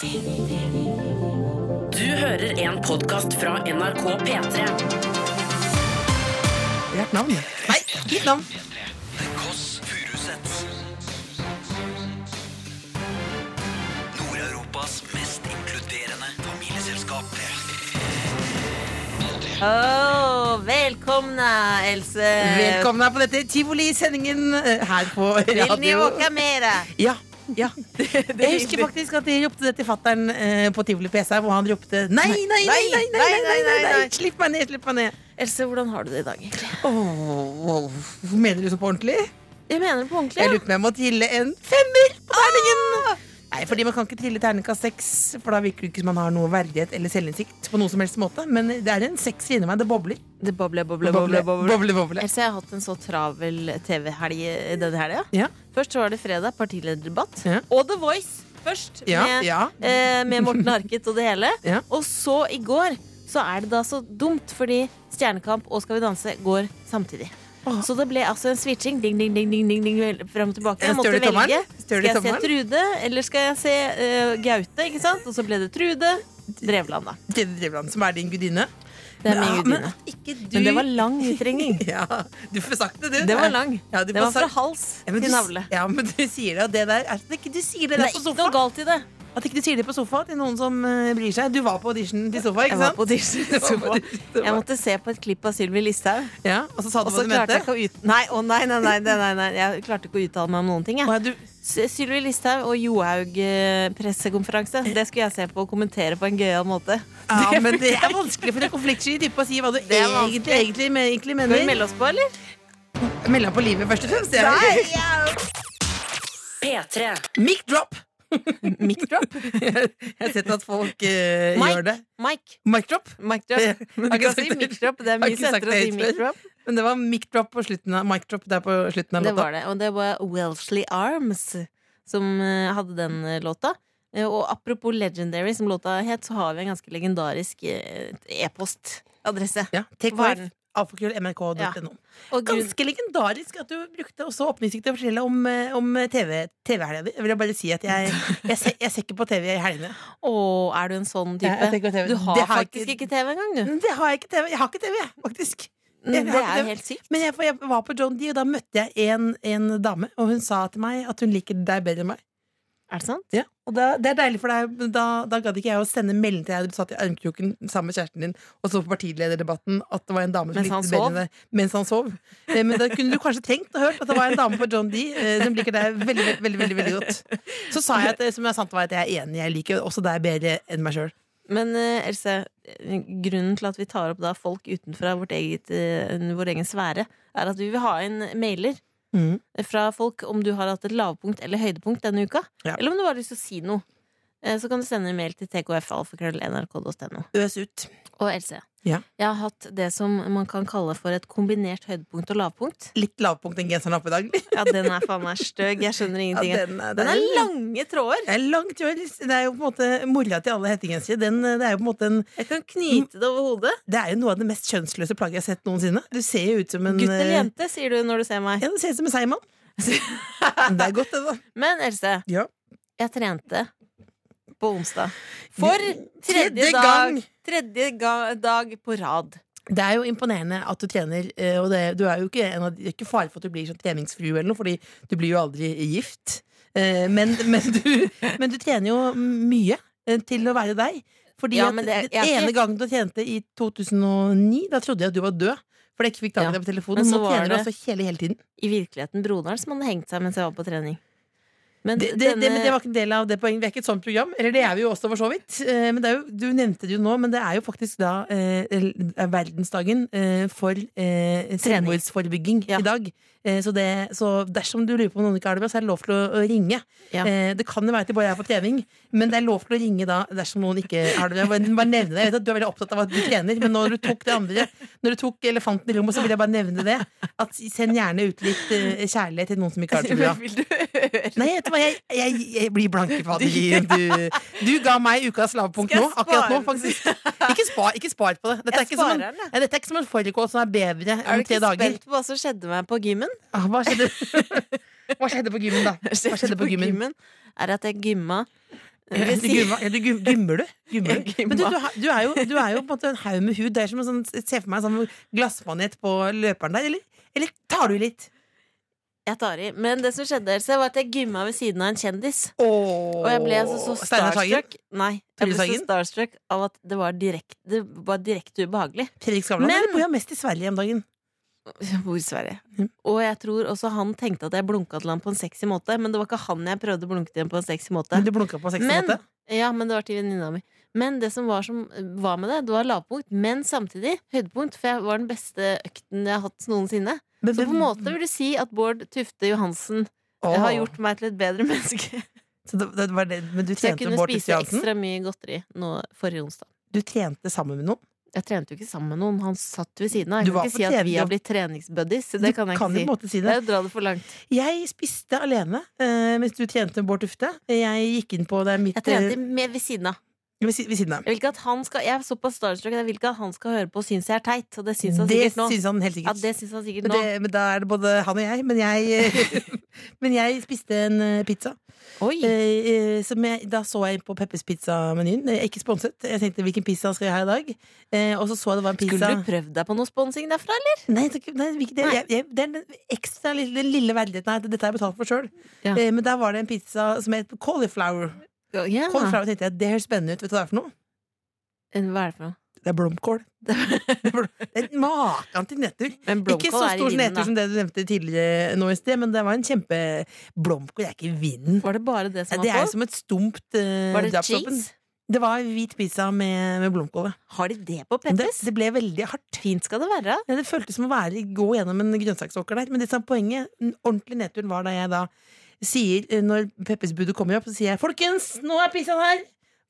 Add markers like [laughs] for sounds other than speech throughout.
Du hører en podkast fra NRK P3. Hjert navn. Nei, ditt navn. The Kåss Furuseths. Nord-Europas mest inkluderende familieselskap. Oh, velkomna, Else. Velkommen på dette tivoli-sendingen eh, her på Vil ni radio. åka mera? Ja. Ja, det, det jeg husker faktisk at jeg ropte det til fattern eh, på Tivoli PC Hvor han ropte nei nei nei nei nei, nei, nei, nei, nei, Slipp meg ned! slipp meg ned Else, hvordan har du det i dag, egentlig? Oh, oh. Mener du så på ordentlig? Jeg mener det på ordentlig ja. Jeg lurer på om jeg må gille en femmer på terningen! Ah! Nei, fordi Man kan ikke trille terningkast seks, for da virker det ikke som man har noe verdighet eller selvinnsikt. på noe som helst måte Men det er en sekser inni meg. Det bobler. Det bobler, bobler, bobler, bobler, bobler. boble, boble. Else, jeg har hatt en så travel TV-helg denne helga. Ja. Først så var det fredag, partilederdebatt. Ja. Og The Voice først, Ja, med, ja. eh, med Morten Harket og det hele. Ja. Og så i går så er det da så dumt, fordi Stjernekamp og Skal vi danse går samtidig. Så det ble altså en switching. Ding, ding, ding, ding, ding, ding frem og tilbake. Jeg måtte velge. Skal jeg se? Trude, eller skal jeg se uh, Gaute? Ikke sant? Og så ble det Trude Drevland, da. Drevland, som er din gudinne. Det er min gudinne. Men. Men det var lang utringning. [laughs] Ja, du får sagt det, du. Det var lang. Ja, du Det var fra sagt- hals Ja, til navle. ja, men du sier det, og det der er, det ikke du sier det Det er ikke sofa. noe galt i det. At ikke du sier det på sofa til noen som eh, bryr seg. Du var på audition til sofa, ikke sant? Jeg, [laughs] var på sofa. audition til sofa. Jeg måtte se på et klipp av Sylvi Listhaug. Ja, og så sa du hva du mente. ut... Nei, å nei, nei, nei, nei, nei, nei. Jeg klarte ikke å uttale meg om noen ting. Jeg. Ja, Sylvi Listhaug og Johaug eh, pressekonferanse. Det skulle jeg se på og kommentere på en gøyal måte. ja, men det er vanskelig for en konfliktsky type å si hva du er egentlig, egentlig, mener. Skal vi melde oss på, eller? Melde på livet, først og fremst. Jeg- P3. [laughs] Mic drop! Mic drop? [laughs] Jeg har sett at folk uh, Mike, gjør det. Mic. Mic drop. Mic drop. Ja, [laughs] Men ikke kan si mic drop. Det er mye ikke søtere å si mic drop. Men det var mic drop på slutten av, mic drop der på slutten av låta. Det var det. Og det var Wellesley Arms som eh, hadde den eh, låta. Eh, Og apropos Legendary, som låta het, så har vi en ganske legendarisk eh, e-postadresse. Ja, take Hva five. Den? Ja. Og Ganske legendarisk at du brukte også åpningstid til å fortelle om, eh, om TV TV-helga di. Jeg vil bare si at jeg, jeg, ser, jeg ser ikke på TV i helgene. Å, er du en sånn type? TV. Du har har faktisk ikke- ikke TV engang, du. Det har jeg ikke TV. Jeg har ikke TV, jeg, faktisk. Mm, jeg Det er jo helt sykt. Men jeg, jeg var på John D, og da møtte jeg en, en dame, og hun sa til meg at hun liker deg bedre enn meg. Er det sant? Ja, og da, Det er deilig for deg. men Da, da gadd ikke jeg å sende melding til deg du satt i armkroken sammen med kjæresten din og så på partilederdebatten at det var en dame som Mens han bedre sov? mens han sov. Eh, Men da kunne du kanskje tenkt og hørt at det var en dame på John D eh, som liker deg veldig, veldig, veldig, veldig, godt. Så sa jeg at som er sant var at jeg er enig. Jeg liker også deg bedre enn meg sjøl. Men uh, Else, eh, grunnen til at vi tar opp da folk utenfor vårt eget, uh, vår egen sfære, er at vi vil ha inn mailer Mm. fra folk om du har hatt et lavpunkt eller høydepunkt denne uka. Ja. Eller om du bare har lyst til å si noe. Eh, Så kan du sende en mail til tkfalfakrøll.nrk.no. Øs ut. Og Else, Ja. jeg har hatt det som man kan kalle for et kombinert høydepunkt og lavpunkt. Litt lavpunkt den genseren på i dag. Ja, den er faen meg støg. Jeg skjønner ingenting. Ja, den er- den er lange tråder. Det er langt år. Det er jo på en måte mora til alle hettegensere. Den, Det er jo på en måte en Jeg kan knyte det over hodet. Det er jo noe av det mest kjønnsløse plagget jeg har sett noensinne. Du ser jo ut som en Gutt eller eh, jente, sier du når du ser meg. Ja, du ser ut som en seigmann. [laughs] Det er godt, det, da. Men Else, Ja. jeg trente på onsdag. For tredje, dag, tredje ga dag på rad. Det er jo imponerende at du trener, eh, og det, du er jo ikke, en av, det er ikke fare for at du blir sånn treningsfrue eller noe, fordi du blir jo aldri gift. Eh, Men, [laughs] men, du, men du trener jo mye eh, til å være deg. Fordi Ja, at det- den er ene gangen du trente i 2009, da trodde jeg at du var død. For jeg ikke fikk tak i deg på telefonen. men så var trener du det- altså hele, hele tiden. I virkeligheten broderen som hadde hengt seg mens jeg var på trening. Men Det, det, det, denne- men det var ikke en del av det poenget. Vi er ikke et sånt program. Eller det er vi jo også, for så vidt. Eh, Men det er jo, du nevnte det jo nå, men det er jo faktisk da eh, er verdensdagen eh, for eh, selvmordsforebygging Ja. i dag. Eh, så, det, så dersom du lurer på om noen ikke har det bra, så er det lov til å, å ringe. Ja. Eh, det kan jo være at de bare er på trening, men det er lov til å ringe da dersom noen ikke har det bra. Bare, nevne det. Jeg vet at du er veldig opptatt av at du trener, men når du tok det andre, når du tok elefanten i rommet, så vil jeg bare nevne det. At Send gjerne ut litt eh, kjærlighet til noen som ikke har det bra. [laughs] Vil du høre? Nei, vet du hva, jeg, jeg, jeg blir blanke på det. Du, du ga meg ukas lavpunkt nå. Akkurat nå, faktisk. Ikke spar, ikke spar på det. Dette er ikke som en, dette er ikke som en fårikål som er bedre Er du ikke dager. spent på hva som skjedde meg på gymmen? Ah, hva skjedde? [laughs] Hva skjedde på gymmen, da? Hva skjedde på gymmen? er at jeg gymma Jeg Du ja, du Gymmer du? Gumma. Men du, du, du, er jo, du er jo på en måte en haug med hud. Det er som en sånn, Se for meg en sånn glassmanet på løperen der. Eller, eller tar du litt? Jeg tar i. Men det som skjedde, var at jeg gymma ved siden av en kjendis. Åh, Og jeg ble altså så starstruck Nei, jeg ble så starstruck av at det var direkte, direkt ubehagelig. Fredrik Skavlan Men- eller bor jo mest i Sverige om dagen? [laughs] Hvor i Sverige. Mm. Og jeg tror også han tenkte at jeg blunka til ham på en sexy måte, men det var ikke han jeg prøvde å blunke til ham på en sexy måte. Men du blunka på sexy Men- måte? Ja, men det var til venninna mi. Men det som var, som var med det, det var lavpunkt, men samtidig høydepunkt, for jeg var den beste økten jeg har hatt noensinne. Men, Så på en måte vil du si at Bård Tufte Johansen å. har gjort meg til et bedre [laughs] menneske. Så det, det var det, Men du Så jeg kunne spise ekstra mye godteri nå forrige onsdag. Du trente sammen med noen? Jeg trente jo ikke sammen med noen, han satt ved siden av. Jeg kan ikke si at vi har blitt treningsbuddies. Det du kan jeg kan ikke si. si Det det. det for langt. Jeg spiste alene eh, mens du trente med Bård Tufte. Jeg gikk inn på det mitt Jeg trente med ved siden av. ved, siden av. Jeg vil ikke at han skal Jeg er såpass starstruck jeg vil ikke at han skal høre på og synes jeg er teit. Og det syns han sikkert nå. syns han helt Ja, sikkert. det syns han sikkert nå. det, men da er det både han og jeg. Men jeg, [laughs] men jeg spiste en eh, pizza. Oi! Eh, eh, som jeg, da så jeg på Peppers Pizza-menyen. Eh, Ikke sponset. Jeg tenkte hvilken pizza skal jeg ha i dag? Eh, og så så jeg det var en pizza Skulle du prøvd deg på noe sponsing derfra, eller? Nei, det, nei, ikke det, jeg, jeg, det er den ekstra lille, den lille verdigheten her. Dette har jeg betalt for sjøl. Ja. Eh, men der var det en pizza som het cauliflower. Ja. og tenkte jeg, Det høres spennende ut. Vet du hva det er for noe? Hva er det for noe? Det er blomkål. [laughs] Det er det Maken til nedtur. Ikke så stor nedtur som det du nevnte tidligere nå i sted, men det var en kjempe Blomkål er ikke vinden. Var det bare det som Det var er som et stumt uh, Var det cheese? Det var hvit pizza med, med blomkål. Har de det på Men Det, Peppers? det ble veldig hardt. Fint skal det være. Ja, det føltes som å være, gå gjennom en grønnsaksåker der. Men det som er poenget, ordentlig nedturen var da jeg da sier, eh, når Peppers-budet kommer opp, så sier jeg 'folkens, nå er pizzaen her'!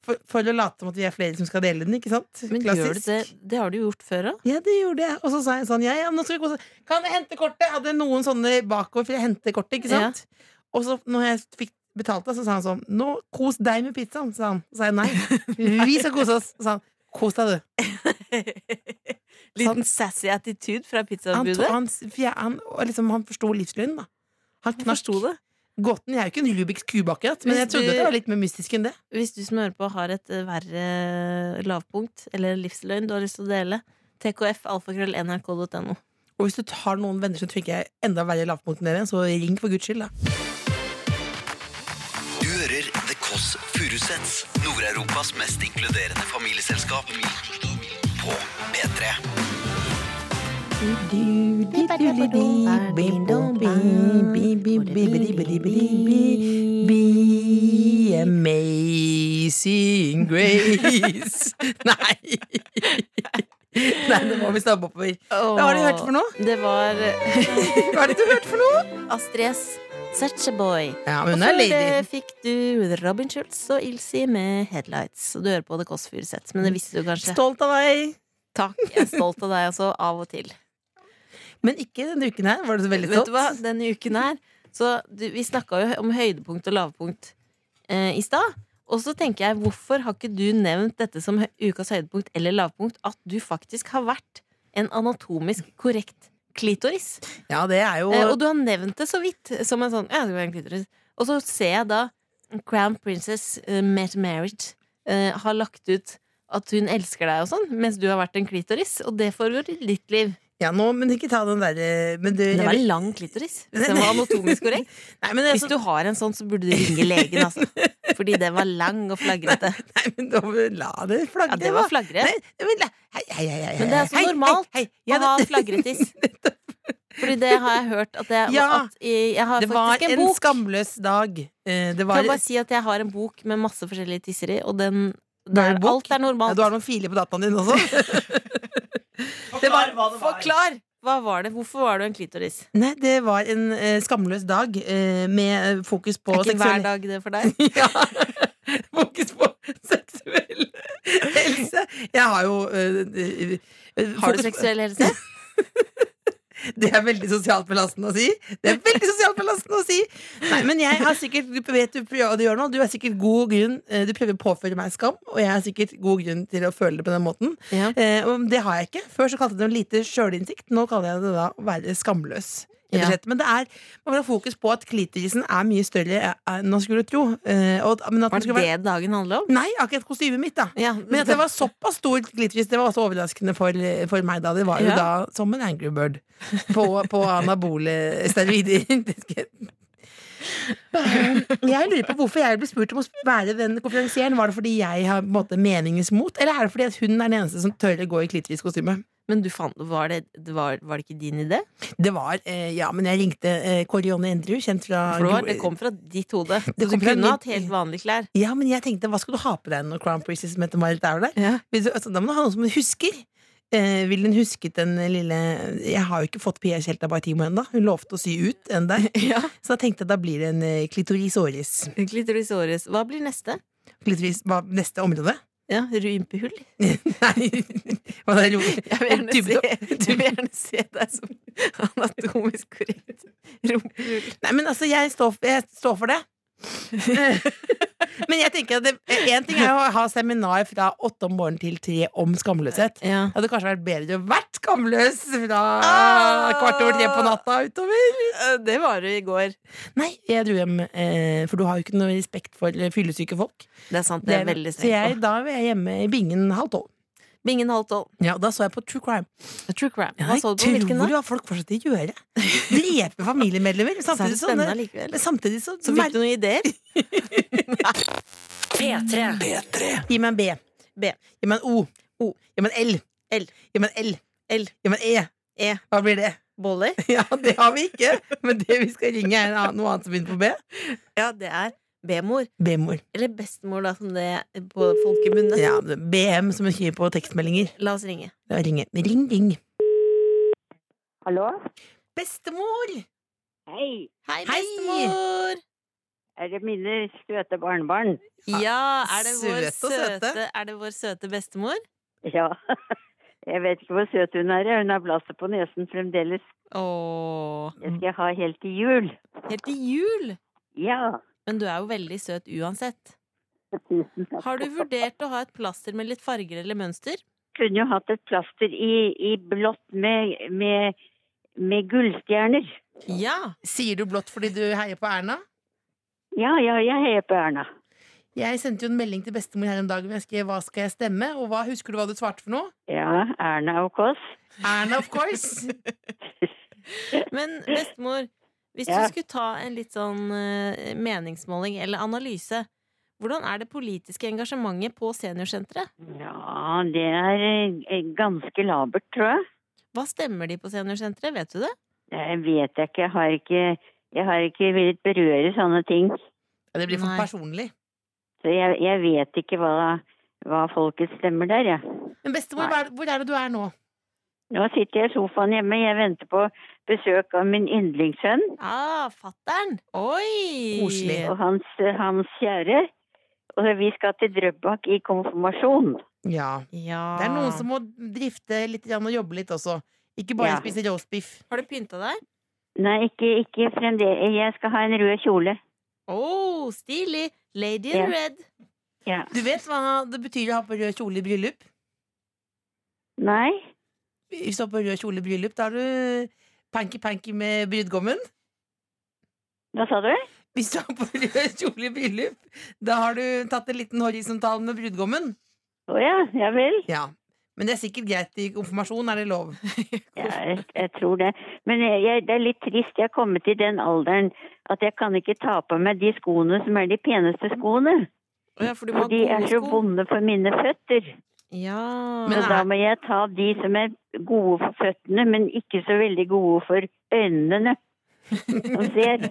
For, for å late som at vi er flere som skal dele den, ikke sant? Men gjør du det? Det har du gjort før òg. Ja, det gjorde jeg. Og så sa jeg sånn ja, ja, nå skal vi kose Kan jeg hente kortet? Jeg hadde noen sånne bakover, for å hente kortet, ikke sant? Og så når jeg fikk betalt det, så sa han sånn Nå, kos deg med pizzaen, sa han. Så sa jeg nei. [laughs] Vi skal kose oss. Så sa han kos deg, du. [laughs] Liten sassy attitude fra pizzabudet. han, han, han, han, liksom, han forsto livsløgnen, da. Han knakk. Gåten jeg er jo ikke en Rubiks kube, akkurat, men Hvis jeg trodde du- det var litt mer mystisk enn det. Hvis du som hører på har et eh, verre lavpunkt eller livsløgn du har lyst til å dele, tkf alfakrøll nrk.no. Og hvis du har noen venner som trykker enda verre lavpunkt enn dere, så ring for guds skyld, da. Du hører The Kåss Furuseths, Nord-Europas mest inkluderende familieselskap. På P3. Be amazing grace Nei! Nei, det må vi stamme oppover. Hva har du hørt for noe? Det var Hva det du hørte for noe? Astrid S. Such a boy. Ja, Og før fikk du Robin Schultz og Ilsi med Headlights. Og du hører på The Kåss Furuseth, men det visste du kanskje. Stolt av deg. Takk. Jeg er stolt av deg også, av og til. Men ikke denne uken her. Var det så veldig Vet du hva, denne uken her Så du, vi snakka jo om høydepunkt og lavpunkt eh, i stad. Og så tenker jeg, hvorfor har ikke du nevnt dette som ukas høydepunkt eller lavpunkt? At du faktisk har vært en anatomisk korrekt klitoris. Ja, det er jo Eh, og du har nevnt det så vidt, som en sånn Ja, det var en klitoris. Og så ser jeg da Crown Princess uh, Met Marriage uh, har lagt ut at hun elsker deg og sånn, mens du har vært en klitoris. Og det foregår i ditt liv. Ja, nå, men ikke ta den derre men du, Det var en lang klitoris. [laughs] Hvis den var anatomisk korrekt. Nei, men er Hvis du har en sånn, så burde du ringe legen, altså. Fordi den var lang og flagrete. [laughs] Nei, men da la det flagre. Ja, det var flagre. Nei, men hei, hei, hei, hei, Men det er så normalt hei, hei. Ja, Å ha flagretis. [laughs] Fordi det har jeg hørt at jeg, Ja, at jeg, har Det var faktisk en en skamløs dag. Eh, Det var Kan bare si at jeg har en bok med masse forskjellige tisser i, og den en der, bok? Alt er ja, normalt. Du har noen filer på dataen din også? Det var, Forklar! Hva var det? Hvorfor var du en klitoris? nei, det var en eh, skamløs dag eh, med eh, fokus på Er ikke hver seksuell dag det for deg? [laughs] Ja. [laughs] Fokus på seksuell helse. Jeg har jo eh, eh, Har du seksuell helse? [laughs] Det er veldig sosialt belastende å si. Det er veldig sosialt belastende å si Nei, men jeg har sikkert Du vet du prøver du gjør noe. Du er sikkert god grunn eh, Du prøver å påføre meg skam, og jeg har sikkert god grunn til å føle det på den måten. Ja. Eh, og det har jeg ikke. Før så kalte jeg det lite sjølinnsikt. Nå kaller jeg det da å være skamløs. Ja. Men det er, man vil ha fokus på at klitorisen er mye større enn man skulle tro. Eh, og, Var det være, det dagen handla om? Nei, akkurat kostymet mitt, da. Ja, Men at det var såpass stor klitoris, det var også overraskende for, for meg da. Det var jo Ja. da som en Angry Bird på, på anabole steroider. [laughs] Jeg lurer på hvorfor jeg ble spurt om å være den konferansieren. Var det fordi jeg har på en måte meningens mot, eller er det fordi hun er den eneste som tør å gå i klitoriskostyme? Men du fant, var, det, var, var det ikke din idé? Det var, eh, ja, men jeg ringte eh, Kåre-Jonne Endrud, kjent fra det, var, det kom fra ditt hode. Du kunne min... hatt helt vanlige klær. Ja, men jeg tenkte, hva skal du ha på deg når Crown Princess Mette-Marit er der? Ja. Altså, da må du ha noe som hun husker. Eh, ville hun husket den lille Jeg har jo ikke fått Pia Tjelta Bartimo ennå. Hun lovte å sy ut en der. [laughs] Ja. Så da tenkte jeg da blir det en klitoris eh, klitoris åris, Hva blir neste? Klitoris hva, neste område? Ja, Rumpehull? [laughs] Nei Hva er det? [laughs] Jeg vil gjerne, se, jeg vil gjerne se deg som [laughs] anatomisk korrekt rumpehull. Nei, men altså, jeg står, jeg står for det. [laughs] men jeg tenker at én en ting er å ha seminar fra åtte om morgenen til tre om skamløshet. Ja. Det hadde kanskje vært bedre å vært skamløs fra Ah! kvart over tre på natta utover. Eh, Det var du i går. Nei, jeg dro hjem, eh, for du har jo ikke noe respekt for fyllesyke folk. Det er sant, det er veldig så jeg, da var jeg hjemme i bingen halv tolv. Bingen halv tolv. Ja, da så jeg på True Crime. True crime. Hva jeg så du på? Hvilken tror da? hva folk fortsatt gjør. Drepe familiemedlemmer. [laughs] Så er Samtidig det så, spennende likevel. samtidig så, Så fikk du noen ideer? [laughs] B3. B3. Gi meg en B. B. Gi meg en O. O. Gi meg en L. L. Gi meg en L. L. Gi meg en E. E. Hva blir det? Boller? [laughs] Ja, det har vi ikke. Men det vi skal ringe, er noe annet som begynner på B. Ja, det er B-mor. B-mor. Eller bestemor, da, som det er på folkemunne. Ja, BM som hun skriver på tekstmeldinger. La oss ringe. Da ringe. Ring, ring. Hallo? Bestemor! Hei, Hei, Hei! bestemor! er det mine søte barnebarn? Ja, er det, vår Søte søte. søte, er det vår søte bestemor? Ja. [laughs] Jeg vet ikke hvor søt hun er. Hun har blasset på nesen fremdeles. Åh, Det skal jeg ha helt til jul. helt til jul! Ja. Men du er jo veldig søt uansett. Har du vurdert å ha et plaster med litt farger eller mønster? Kunne jo hatt et plaster i, i blått med, med, med gullstjerner. Ja! Sier du blått fordi du heier på Erna? Ja, ja, jeg heier på Erna. Jeg sendte jo en melding til bestemor her en dag hvor jeg skrev 'Hva skal jeg stemme?' Og hva, husker du hva du svarte for noe? Ja, Erna of course. Erna, of course! [laughs] Men bestemor, hvis Ja. du skulle ta en litt sånn eh, meningsmåling eller analyse, hvordan er det politiske engasjementet på seniorsenteret? Ja, det er eh, ganske labert, tror jeg. Hva stemmer de på seniorsenteret, vet du det? Det vet jeg ikke. Jeg har ikke, jeg har ikke villet berøre sånne ting. Ja, det blir for Nei. personlig. Så jeg, jeg vet ikke hva, hva folket stemmer der, jeg. Men bestemor, hvor er det du er nå? Nå sitter jeg i sofaen hjemme. Jeg venter på besøk av min yndlingssønn Ah, fattern! Oi! Koselig. og hans, hans kjære. Og vi skal til Drøbak i konfirmasjon. Ja. Ja. Det er noen som må drifte litt og jobbe litt også. Ikke bare Ja. spise roastbiff. Har du pynta deg? Nei, ikke, ikke fremdeles. Jeg skal ha en rød kjole. Å, stilig! Lady in Ja. red. Ja. Du vet hva det betyr å ha på rød kjole i bryllup? Nei? Hvis du har på rød kjole i bryllup, da har du panky-panky med brudgommen. Hva sa du? Hvis du har på [laughs] rød kjole i bryllup, da har du tatt en liten horisontal med brudgommen. Å ja, ja vel. Ja. Men det er sikkert greit i konfirmasjon, er det lov? [laughs] [laughs] Ja, jeg, jeg tror det. Men jeg, jeg, det er litt trist. Jeg er kommet til den alderen at jeg kan ikke ta på meg de skoene som er de peneste skoene. Ja, for For de er så vonde for mine føtter. Ja. Men da må jeg ta de som er gode for føttene, men ikke så veldig gode for øynene som [laughs] ser.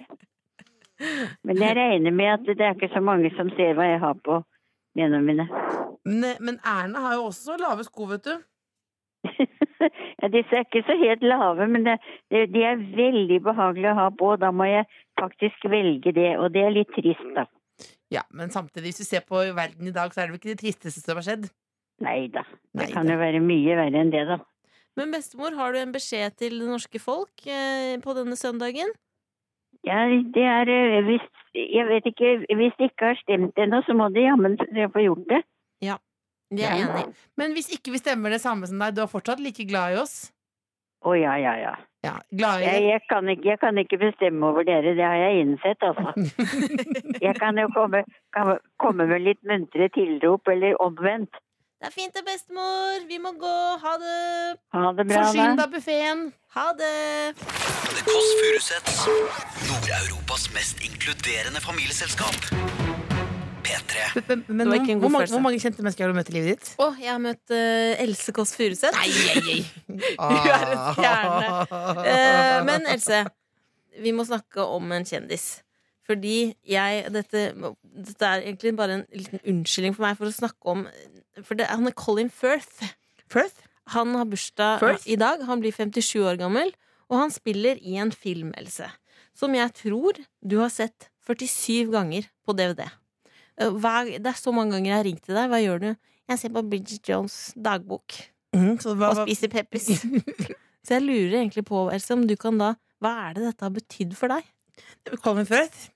Men jeg regner med at det er ikke så mange som ser hva jeg har på gjennom mine. Men, men Erna har jo også lave sko, vet du. [laughs] Ja, disse er ikke så helt lave, men det, det, de er veldig behagelige å ha på. og Da må jeg faktisk velge det, og det er litt trist, da. Ja, Men samtidig, hvis du ser på verden i dag, så er det vel ikke det tristeste som har skjedd. Nei da. Det Neida. kan jo være mye verre enn det, da. Men bestemor, har du en beskjed til det norske folk eh, på denne søndagen? Ja, det er eh, hvis Jeg vet ikke Hvis det ikke har stemt ennå, så må de jammen få gjort det. Ja, det er jeg enig. Men hvis ikke vi stemmer det samme som deg, du er fortsatt like glad i oss? Å ja, ja, ja. Ja, glad i Jeg, jeg, kan ikke, jeg kan ikke bestemme over dere, det har jeg innsett, altså. [laughs] Jeg kan jo komme, kan komme med litt muntre tilrop, eller omvendt. Det er fint det, bestemor. Vi må gå. Ha det. Ha det bra, Forsyn deg av buffeen. Ha det. The Kåss Furuseths. Nord-Europas mest inkluderende familieselskap. P3. Men, men Det var ikke en god hvor, mange, hvor mange kjente mennesker har du møtt i livet ditt? Å, jeg har møtt uh, Else Kåss Furuseth. Nei, nei, nei. [laughs] Du er en stjerne. Uh, men Else, vi må snakke om en kjendis. Fordi jeg dette, dette er egentlig bare en liten unnskyldning for meg for å snakke om For det, han er Colin Firth. Firth? Han har bursdag Firth? i dag. Han blir 57 år gammel, og han spiller i en film, Else, som jeg tror du har sett 47 ganger på DVD. Eh, Hver, det er så mange ganger jeg har ringt til deg. Hva gjør du? Jeg ser på Bridget Jones' dagbok Mm, hva, og spiser Peppers. [laughs] Så jeg lurer egentlig på, Else, om du kan da Hva er det dette har betydd for deg? Colin Firth?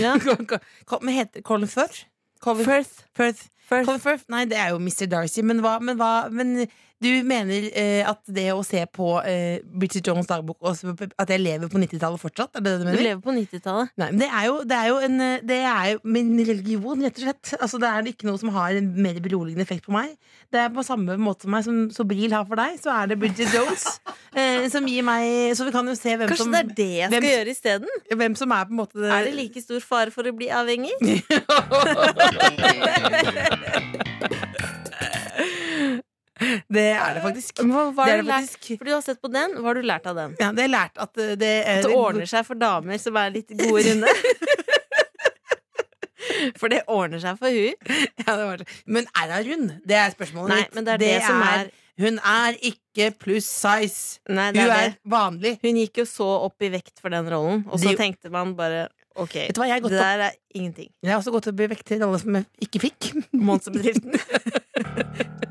Ja. [laughs] Men heter Colin Firth? Colin Firth. Firth. Firth. Colin Firth? Nei, det er jo Mr. Darcy. Men, hva, men, hva, men du mener eh, at det å se på eh, Bridget Jones' dagbok også, At jeg lever på 90-tallet fortsatt? Er det det du Du lever på 90-tallet. Nei, men det er jo, det er jo en Det er jo min religion, rett og slett. Altså, det er ikke noe som har en mer beroligende effekt på meg. Det er på samme måte som meg som Sobril har for deg, så er det Bridget Jones. [laughs] eh, som gir meg Så vi kan jo se hvem Kanskje som det er det jeg skal hvem- gjøre isteden? Hvem som er på en måte Er det like stor fare for å bli avhengig? [laughs] [laughs] Det er det faktisk. Hva, hva Det er det lært? faktisk. For du har sett på den. Hva har du lært av den? Ja, det er lært at eh, det, At det ordner seg for damer som er litt gode [laughs] runde? For det ordner seg for hun. Ja, det var det. Men er hun rund? Det er spørsmålet Nei, mitt. men det er det som er Hun er ikke pluss size. Nei, det Hun er er vanlig. Hun gikk jo så opp i vekt for den rollen, og så De... tenkte man bare OK, Vet du hva, jeg har det gått der er ingenting. Jeg har også gått til å bli vekt til alle som jeg ikke fikk. Monsterbedriften. [laughs]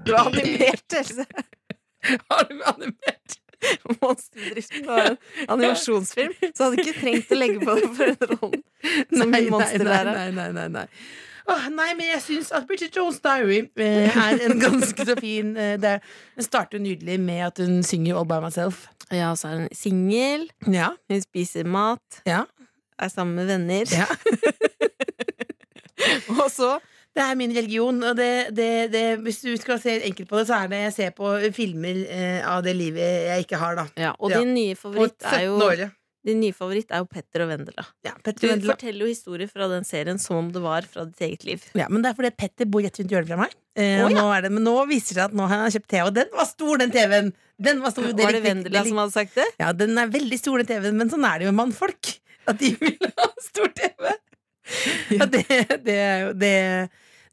Du har animert, Else. Har du animert? Monsterbedriften var en animasjonsfilm, så hadde ikke trengt å legge på det for en rollen. Som nei, monsterlærer. Nei, nei, nei, nei, nei. Åh, nei, men jeg syns at Bridget Jones' Diary eh, er en ganske så fin eh, det, Den starter nydelig med at hun synger All by myself. Ja, så er hun singel, Ja, hun spiser mat, ja, er sammen med venner. ja. [laughs] Og så Det er min religion. Og det, det, det, hvis du skal se enkelt på det, så er det jeg ser på filmer eh, av det livet jeg ikke har, da. ja, Og Ja. din nye favoritt er 17 jo året. Din nye favoritt er jo Petter og Vendela. Ja, Du Vendela. forteller jo historier fra den serien som om det var fra ditt eget liv. Ja, men det er fordi Petter bor rett rundt hjørnet fra meg. Eh, oh, ja. nå er det, men nå viser det seg at nå har han kjøpt TV, og den var stor, den TV-en! Den var stor, Var det Vendela som hadde sagt det? Ja, den er veldig stor, den TV-en, men sånn er det jo med mannfolk. At de vil ha stor TV. Ja, det, det er jo det,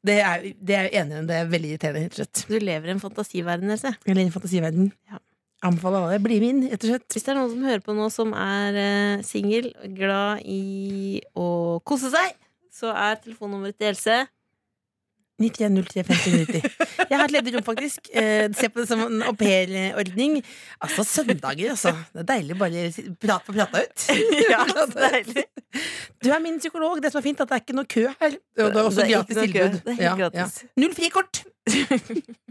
det er, det er jo enig i, det er veldig irriterende, rett og slett. Du lever i en fantasiverden, Else. Eller i fantasiverden. Ja. Anbefaler alle. Bli med inn, rett og slett. Hvis det er noen som hører på nå som er uh, singel, glad i å kose seg, så er telefonnummeret til Else 91035090. Jeg har et ledig rom, faktisk. Eh, se på det som en aupairordning. Altså, søndager, altså. Det er deilig bare si- prate [laughs] få prata ut. Ja, så deilig. Du er min psykolog. Det som er fint, at det er ikke noe kø her. Og det er også Det er gratis tilbud. Det er helt gratis. Null frikort! [laughs]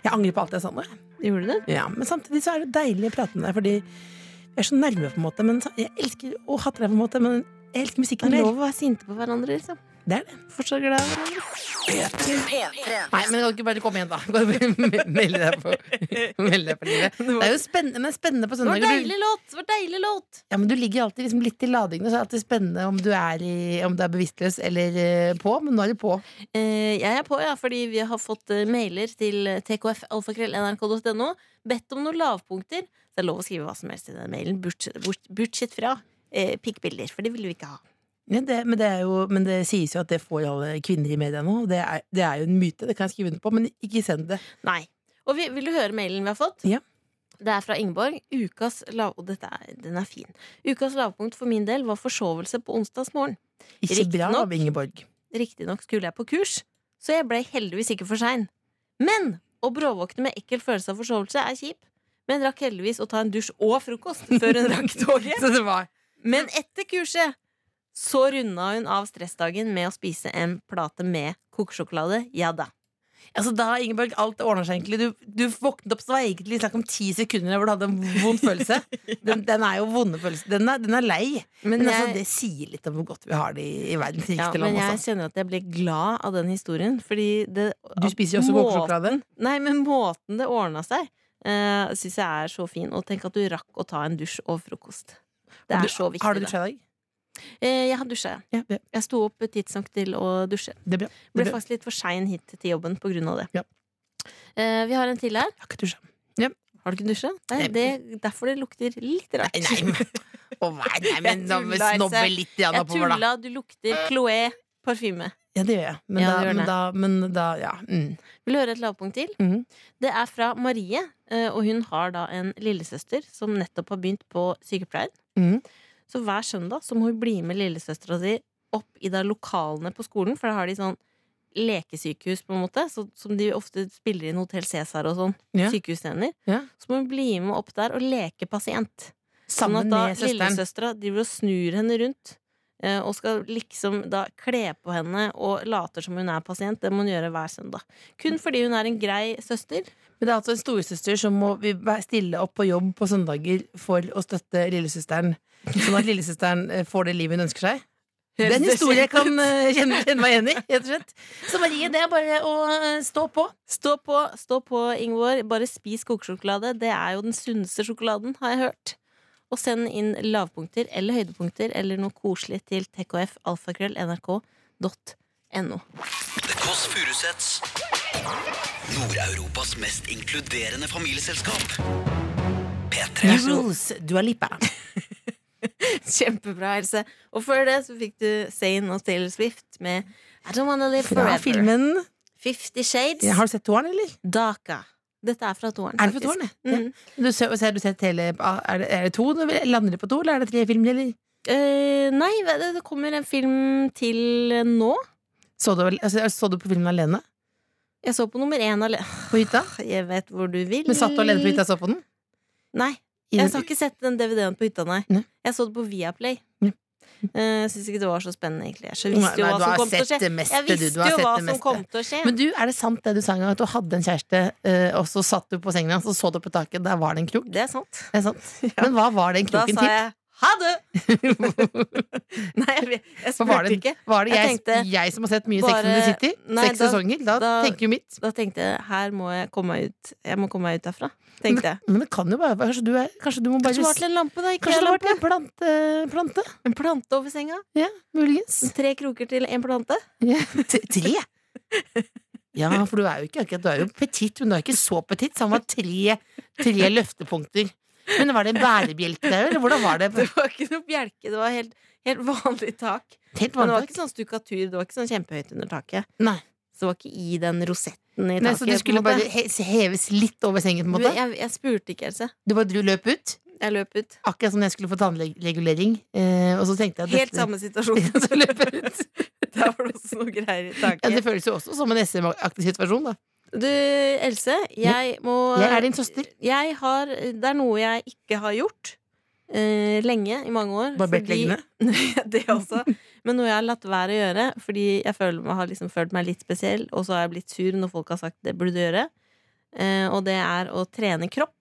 Jeg angrer på alt jeg sa nå. Gjorde du det? Ja, men samtidig så er det deilig å prate med deg, fordi vi er så nærme, på en måte. Men jeg elsker å hate deg, på en måte. Men jeg elsker Det musikken er mer. lov å være sinte på hverandre, liksom. Det er det. Fortsatt glad i hverandre. Nei, men kan du ikke bare komme igjen, da? [laughs] Meld Melde deg på, meld deg på livet. Det er jo spennende, men spennende på Det var søndager. Du, deilig låt! Det var deilig låt! ja, men du ligger alltid liksom litt i ladingen, så så er det alltid spennende om du er, i, om du er bevisstløs eller eh, på. Men nå er du på. Eh, jeg er på, ja, fordi vi har fått eh, mailer til tkfalfakrøll.nrk.no. Bedt om noen lavpunkter. Så det er lov å skrive hva som helst i den mailen, bortsett, bort- bortsett fra eh, pikkbilder, for det vil vi ikke ha. Ja, det, men, det jo, men det sies jo at det får alle kvinner i media nå. Det er, det er jo en myte, det kan jeg skrive under på, men ikke send det. Nei. Og vi, vil du høre mailen vi har fått? Ja. Det er fra Ingeborg. Ukas lav... Og dette er, den er fin. Ukas lavpunkt for min del var forsovelse på onsdagsmorgen. Ikke Riktig bra nok. av Ingeborg. Riktignok skulle jeg på kurs, så jeg ble heldigvis ikke for sein. Men å bråvåkne med ekkel følelse av forsovelse er kjip. Men rakk heldigvis å ta en dusj og frokost før hun rakk [laughs] toget. Men etter kurset så runda hun av stressdagen med å spise en plate med kokesjokolade. Ja da. Altså da, Ingeborg, alt ordner seg egentlig. Du, du våknet opp, så var egentlig snakk om ti sekunder hvor du hadde en vond følelse. [laughs] Den, den er jo vonde følelse. Den er, den er lei. Men Men altså, det sier litt om hvor godt vi har det i, i verdens Ja, land. men jeg også. kjenner at jeg ble glad av den historien. Fordi det, Du spiser jo også kokesjokolade. Nei, men måten det ordna seg, uh, syns jeg er så fin. Og tenk at du rakk å ta en dusj og frokost. Det Du- er så viktig. Har du dusja i dag? Eh, jeg har dusja, ja. Ja, Jeg sto opp tidsnok til å dusje. det ble. Det Ble faktisk litt for sein hit til jobben på grunn av det. Ja. Eh, vi har en til her. Jeg har ikke dusja. Har du ikke dusja? Nei, det er derfor det lukter litt rart. Nei, nei, oh, nei, nei, men [laughs] da må vi tulla, snobbe litt igjen Jeg tulla, du lukter Chloé parfyme. Ja, det gjør jeg. Men, Ja, da, gjør men, da, men da Ja. Mm. Vil du høre et lavpunkt til? Mm. Det er fra Marie, eh, og hun har da en lillesøster som nettopp har begynt på sykepleien. Mhm. Så hver søndag så må hun bli med lillesøstera si opp i da lokalene på skolen, for da har de sånn lekesykehus, på en måte, så, som de ofte spiller inn Hotell Cæsar og sånn. Ja. Sykehusscener. Ja. Så må hun bli med opp der og leke pasient. Sånn at da med søsteren. lillesøstera driver og snur henne rundt. eh, Og skal liksom da kle på henne og later som hun er pasient. Det må hun gjøre hver søndag. Kun fordi hun er en grei søster. Men det er altså en storesøster som må stille opp på jobb på søndager for å støtte lillesøsteren. Sånn at lillesøsteren eh, får det livet hun ønsker seg. Den historien jeg kan eh, kjenne, kjenne meg igjen i. rett og slett Så Marie, det er bare å eh, stå på. Stå på, stå på, Ingvår. Bare spis kokesjokolade. Det er jo den sunneste sjokoladen, har jeg hørt. Og send inn lavpunkter eller høydepunkter eller noe koselig til tkfalfakrøll.nrk.no. The Kåss Furuseths. Nord-Europas mest inkluderende familieselskap. P3. New rules, Dua Lipa. [laughs] [laughs] Kjempebra, Else. Og før det så fikk du Zayn og Taylor Swift med I Don't Wanna Live Fra filmen Fifty Shades. ja, Har du sett toeren, eller? Daka. Dette er fra toeren. Er det fra toeren? Mm. Ja. Du ser, ser du sett hele Er det, er det to? Lander det på to, eller er det tre filmer? Eller? Uh, nei, det, det kommer en film til nå. Så du, altså, så du på filmen alene? Jeg så på nummer én alene. På hytta? [sighs] Jeg vet hvor du vil. Men satt du alene på hytta og så på den? Nei. Jeg har ikke sett den DVD-en på hytta, nei. Nei. Jeg så det på Viaplay. Ja. Eh, Jeg syns ikke det var så spennende, egentlig. Jeg visste jo hva som kom til å skje. meste, du. Du jo hva som kom til å skje. Men du, er det sant det du sa en gang, at du hadde en kjæreste, eh, og så satt du på sengen hans, og så du på taket, der var det en krok? Det er sant. Det er sant. [laughs] Men hva var den Da kroken sa til? jeg ha det! [laughs] Nei, jeg, jeg spurte var det, ikke. var det Jeg jeg, tenkte jeg som har sett mye Sex bare- and the City? Nei, Seks da- sesonger? Da, da- tenker jo mitt. Da tenkte jeg her må jeg komme meg ut. Jeg må komme meg ut derfra. Tenkte jeg. Men det kan jo bare Kanskje du, er, kanskje du må bare Kanskje det var til en lampe, da. Ikke Kanskje det var til en plante, plante? En plante over senga. Ja, muligens. Tre kroker til en plante. Ja. Tre? Ja, for du er jo ikke akkurat Du er jo [laughs] petit, men du er ikke så petit, så han var tre, tre løftepunkter. Men var det en bærebjelke der, eller hvordan var det? Det var ikke noe bjelke, det var helt, helt vanlig tak. Helt Men det var ikke sånn stukkatur, det var ikke sånn kjempehøyt under taket. Nei. Så det var ikke i den rosetten i taket. Nei, så det skulle bare he heves litt over sengen, på en måte? jeg, jeg spurte ikke, Else. Du bare dro løp ut? Jeg løp ut. Akkurat som jeg skulle få tannregulering. Eh, og så tenkte jeg Helt dette- samme situasjon. så løp jeg ut. [laughs] Der var det også noe greier i Ja, det føles jo også som en SM-aktig situasjon, da. Du, Else, jeg må Jeg er din søster. Jeg har Det er noe jeg ikke har gjort. uh, lenge, i mange år. Barbert leggene? [laughs] det også. Men noe jeg har latt være å gjøre, fordi jeg føler, har liksom følt meg litt spesiell, og så har jeg blitt sur når folk har sagt det burde du gjøre. Uh, og det er å trene kropp.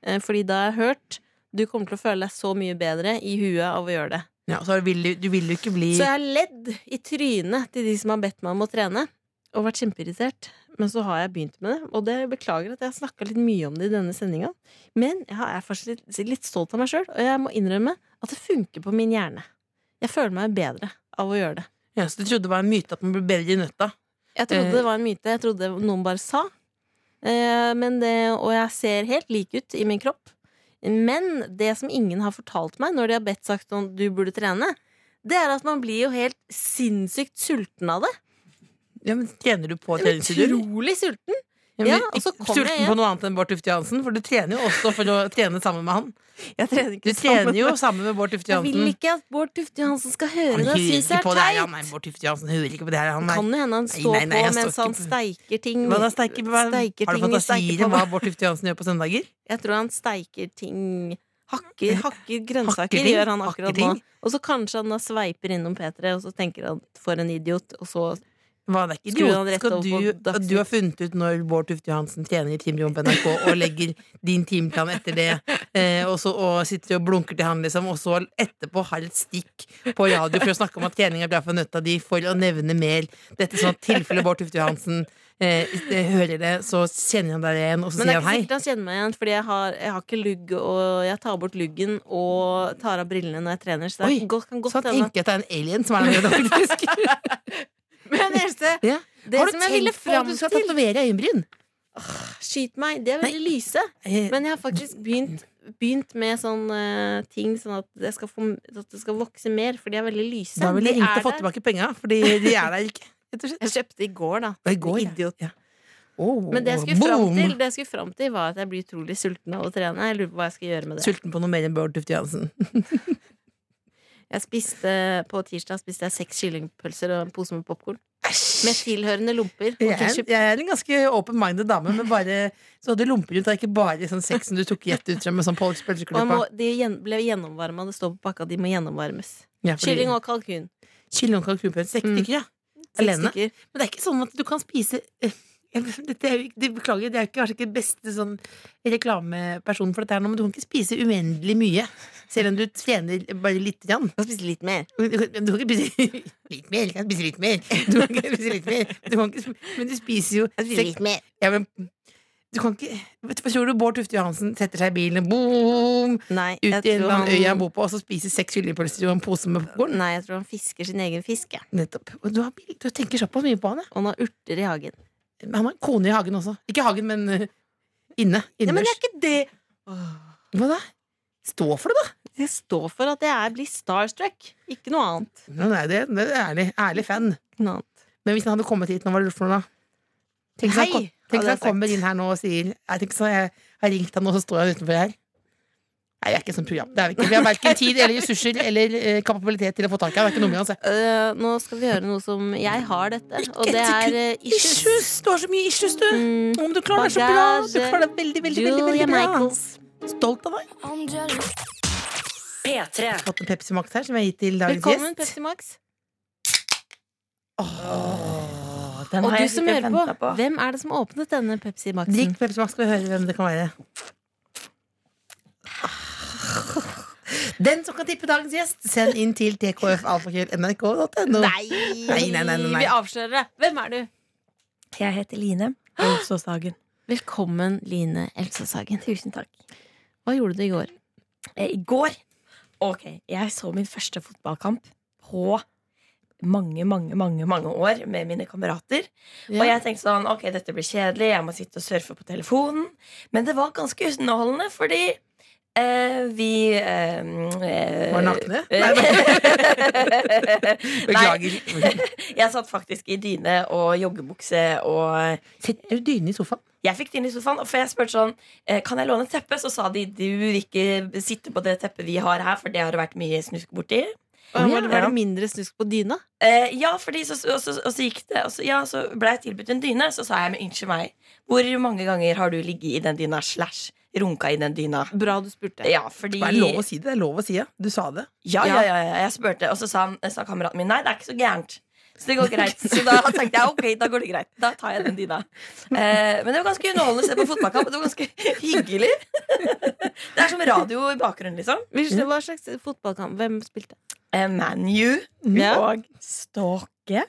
Uh, fordi da har jeg hørt du kommer til å føle deg så mye bedre i huet av å gjøre det. Ja, så vil du, du vil jo ikke bli Så jeg har ledd i trynet til de som har bedt meg om å trene, og vært kjempeirritert. Men så har jeg begynt med det, og det beklager at jeg har snakka litt mye om det i denne sendinga. Men jeg er faktisk litt, litt stolt av meg sjøl, og jeg må innrømme at det funker på min hjerne. Jeg føler meg bedre av å gjøre det. ja, Så du trodde det var en myte at man blir bedre i nøtta? Jeg trodde Eh. det var en myte. Jeg trodde noen bare sa. Eh, men det, og jeg ser helt lik ut i min kropp. Men det som ingen har fortalt meg når de har bedt sagt sånn du burde trene, det er at man blir jo helt sinnssykt sulten av det. Ja, men Trener du på Jeg treningsstudio? Utrolig sulten. Ja, Ja, og så ikke jeg Sulten hjem. på noe annet enn Bård Tufte Johansen? For du trener jo også for å trene sammen med han. Jeg trener Du trener sammen jo sammen med Bård Tufte Jeg vil ikke at Bård Tufte Johansen skal høre Han det. hører Jeg det ikke er. Han, teit. nei, Bård Tufte Johansen hører ikke på det her. Han, Kan jo hende han står nei, nei, på mens han steiker ting. Da, steiker, hva, steiker har du fantasier om hva Bård Tufte Johansen gjør på søndager? Jeg tror han steiker ting Hakker, hakker grønnsaker Hakker gjør han akkurat nå. Og så kanskje han da sveiper innom P3, og så tenker han for en idiot, og så Ikke Skru han at over på du, at du har funnet ut når Bård Tufte Johansen trener i teamroom på NRK og legger din timeplan etter det, eh, og, så, og sitter og blunker til han, liksom, og så etterpå har et stikk på radio for å snakke om at trening er bra for nøtta di, for å nevne mer dette sånn at tilfelle Bård Tufte Johansen eh, hører det, så kjenner han deg igjen, og så Men det er ikke sikkert han kjenner meg igjen, fordi jeg har, jeg har ikke lugg, og jeg tar bort luggen og tar av brillene når jeg trener. Så det Oi, godt, godt Så han tenker at det er en alien som er der nede, faktisk. [laughs] [laughs] Men eneste, Ja. det Har du som jeg ville tenkt på at du skal tatovere øyenbryn? Skyt meg, det er veldig lyse. Eh, Men jeg har faktisk begynt, begynt med sånne ting sånn at det, skal få, at det skal vokse mer, for de er veldig lyse. Da ville jeg De ringt og fått tilbake penga, for de er der ikke. Jeg kjøpte i går, da. I går. Idiot. Ja. Oh, Men det jeg skulle fram til, det jeg skulle fram til var at jeg blir utrolig sulten av å trene. Jeg lurer på hva jeg skal gjøre med det. Sulten på noe mer enn Bård Tufte Johansen. [laughs] Jeg spiste, På tirsdag spiste jeg seks kyllingpølser og en pose med popkorn. Med tilhørende lomper Jeg er, jeg er en ganske open-minded dame, men bare så hadde lomper rundt, er ikke bare sånn sexen du tok gjett ut fra med sånn jeg de gjen, ble gjennomvarma. Det står på pakka de må gjennomvarmes. Ja, Kylling og kalkun. Kylling og kalkunpølse. Seks Mm. stykker, ja. Alene? stykker. Men det er ikke sånn at du kan spise eh, dette er, det, Beklager, det er jo ikke, den beste sånn reklameperson for dette her nå, men du kan ikke spise uendelig mye. Selv om du tjener bare lite grann. Jeg skal spise litt mer. Du kan, ikke spise [laughs] litt mer. Du kan spise litt mer. Du kan ikke spise litt mer. Du kan ikke, men du spiser jo seks- mer. Ja, men du kan ikke vet du, Hva tror du Bård Tufte Johansen setter seg i bilen boom, Nei, ut i en annen øy han han, bor på, og så spiser seks kyllingpølser og en pose med popkorn? nei, jeg tror han fisker sin egen fisk. Ja. Nettopp. Og du, har, du tenker såpass mye på han, ja. Og han har urter i hagen. Han har en kone i hagen også. Ikke hagen, men uh, inne. Ja, men det er ikke det! Hva da? Stå for det, da! Jeg står for at jeg blir starstruck. Ikke noe annet. Nei, nei, det, det er ærlig, ærlig fan. Men hvis han hadde kommet hit, nå var det gjort for noe da? Tenk hvis han, kom, tenk han kommer inn her nå og sier Jeg tenker så jeg har ringt han, og så står han utenfor her. Nei, vi er ikke sånn program. Det er vi ikke. Vi har verken [laughs] tid eller ressurser eller eh, kapabilitet til å få tak i. Det er ikke noe med oss. jeg. Øh, nå skal vi gjøre noe som Jeg har dette, og det er øh, issues. Issues! Du har så mye issues, du! Mm, Om du klarer deg så bra! Du Bagasje. klarer deg veldig, veldig, veldig, Julia veldig bra. Michaels. Stolt av deg. P3. Fått en Pepsi Max her som jeg har gitt til dagens Velkommen, gjest. Pepsi Max. Åh, den Og har du jeg som sikkert hører ventet på, hvem er det som åpnet denne Pepsi Maxen? Drikk Pepsi Max, skal vi høre hvem det kan være. Den som kan tippe dagens gjest, send inn til tkfalfakrøll.nrk.no. Nei. Nei, nei, nei, nei. Vi avslører det. Hvem er du? Jeg heter Line Elfsåshagen. Velkommen, Line Elsåshagen. Tusen takk. Hva gjorde du i går? Eh, I går Ok, jeg så min første fotballkamp på mange, mange, mange mange år med mine kamerater. Og jeg tenkte sånn, ok, dette blir kjedelig, jeg må sitte og surfe på telefonen. Men det var ganske underholdende, fordi eh, vi eh, eh, Var nakne? Nei, [laughs] Beklager. [laughs] jeg satt faktisk i dyne og joggebukse og Sitter du dyne i sofaen? Jeg fikk dyne i sofaen, og for jeg spurte sånn eh, Kan jeg låne et teppe, så sa de du vil ikke sitte på det teppet vi har her, for det har det vært mye snusk borti. Oh, ja. det, var det mindre snusk på dyna? Eh, ja, fordi så, og, så, og så gikk det og så, Ja, så ble jeg tilbudt en dyne, så sa jeg men unnskyld meg, hvor mange ganger har du ligget i den dyna slash runka i den dyna? Bra du spurte. Ja, fordi Det er lov å si det. Det er lov å si det. Du sa det. Ja, ja, ja, ja, jeg spurte, og så sa, sa kameraten min nei, det er ikke så gærent. Så det går [laughs] greit. Så da tenkte jeg ok, da går det greit. Da tar jeg den dyna. Eh, men det var ganske underholdende å se på fotballkamp. Det var ganske hyggelig. Det er som radio i bakgrunnen, liksom. Hva slags fotballkamp? Hvem spilte? Eh, ManU Ja. og Ståke.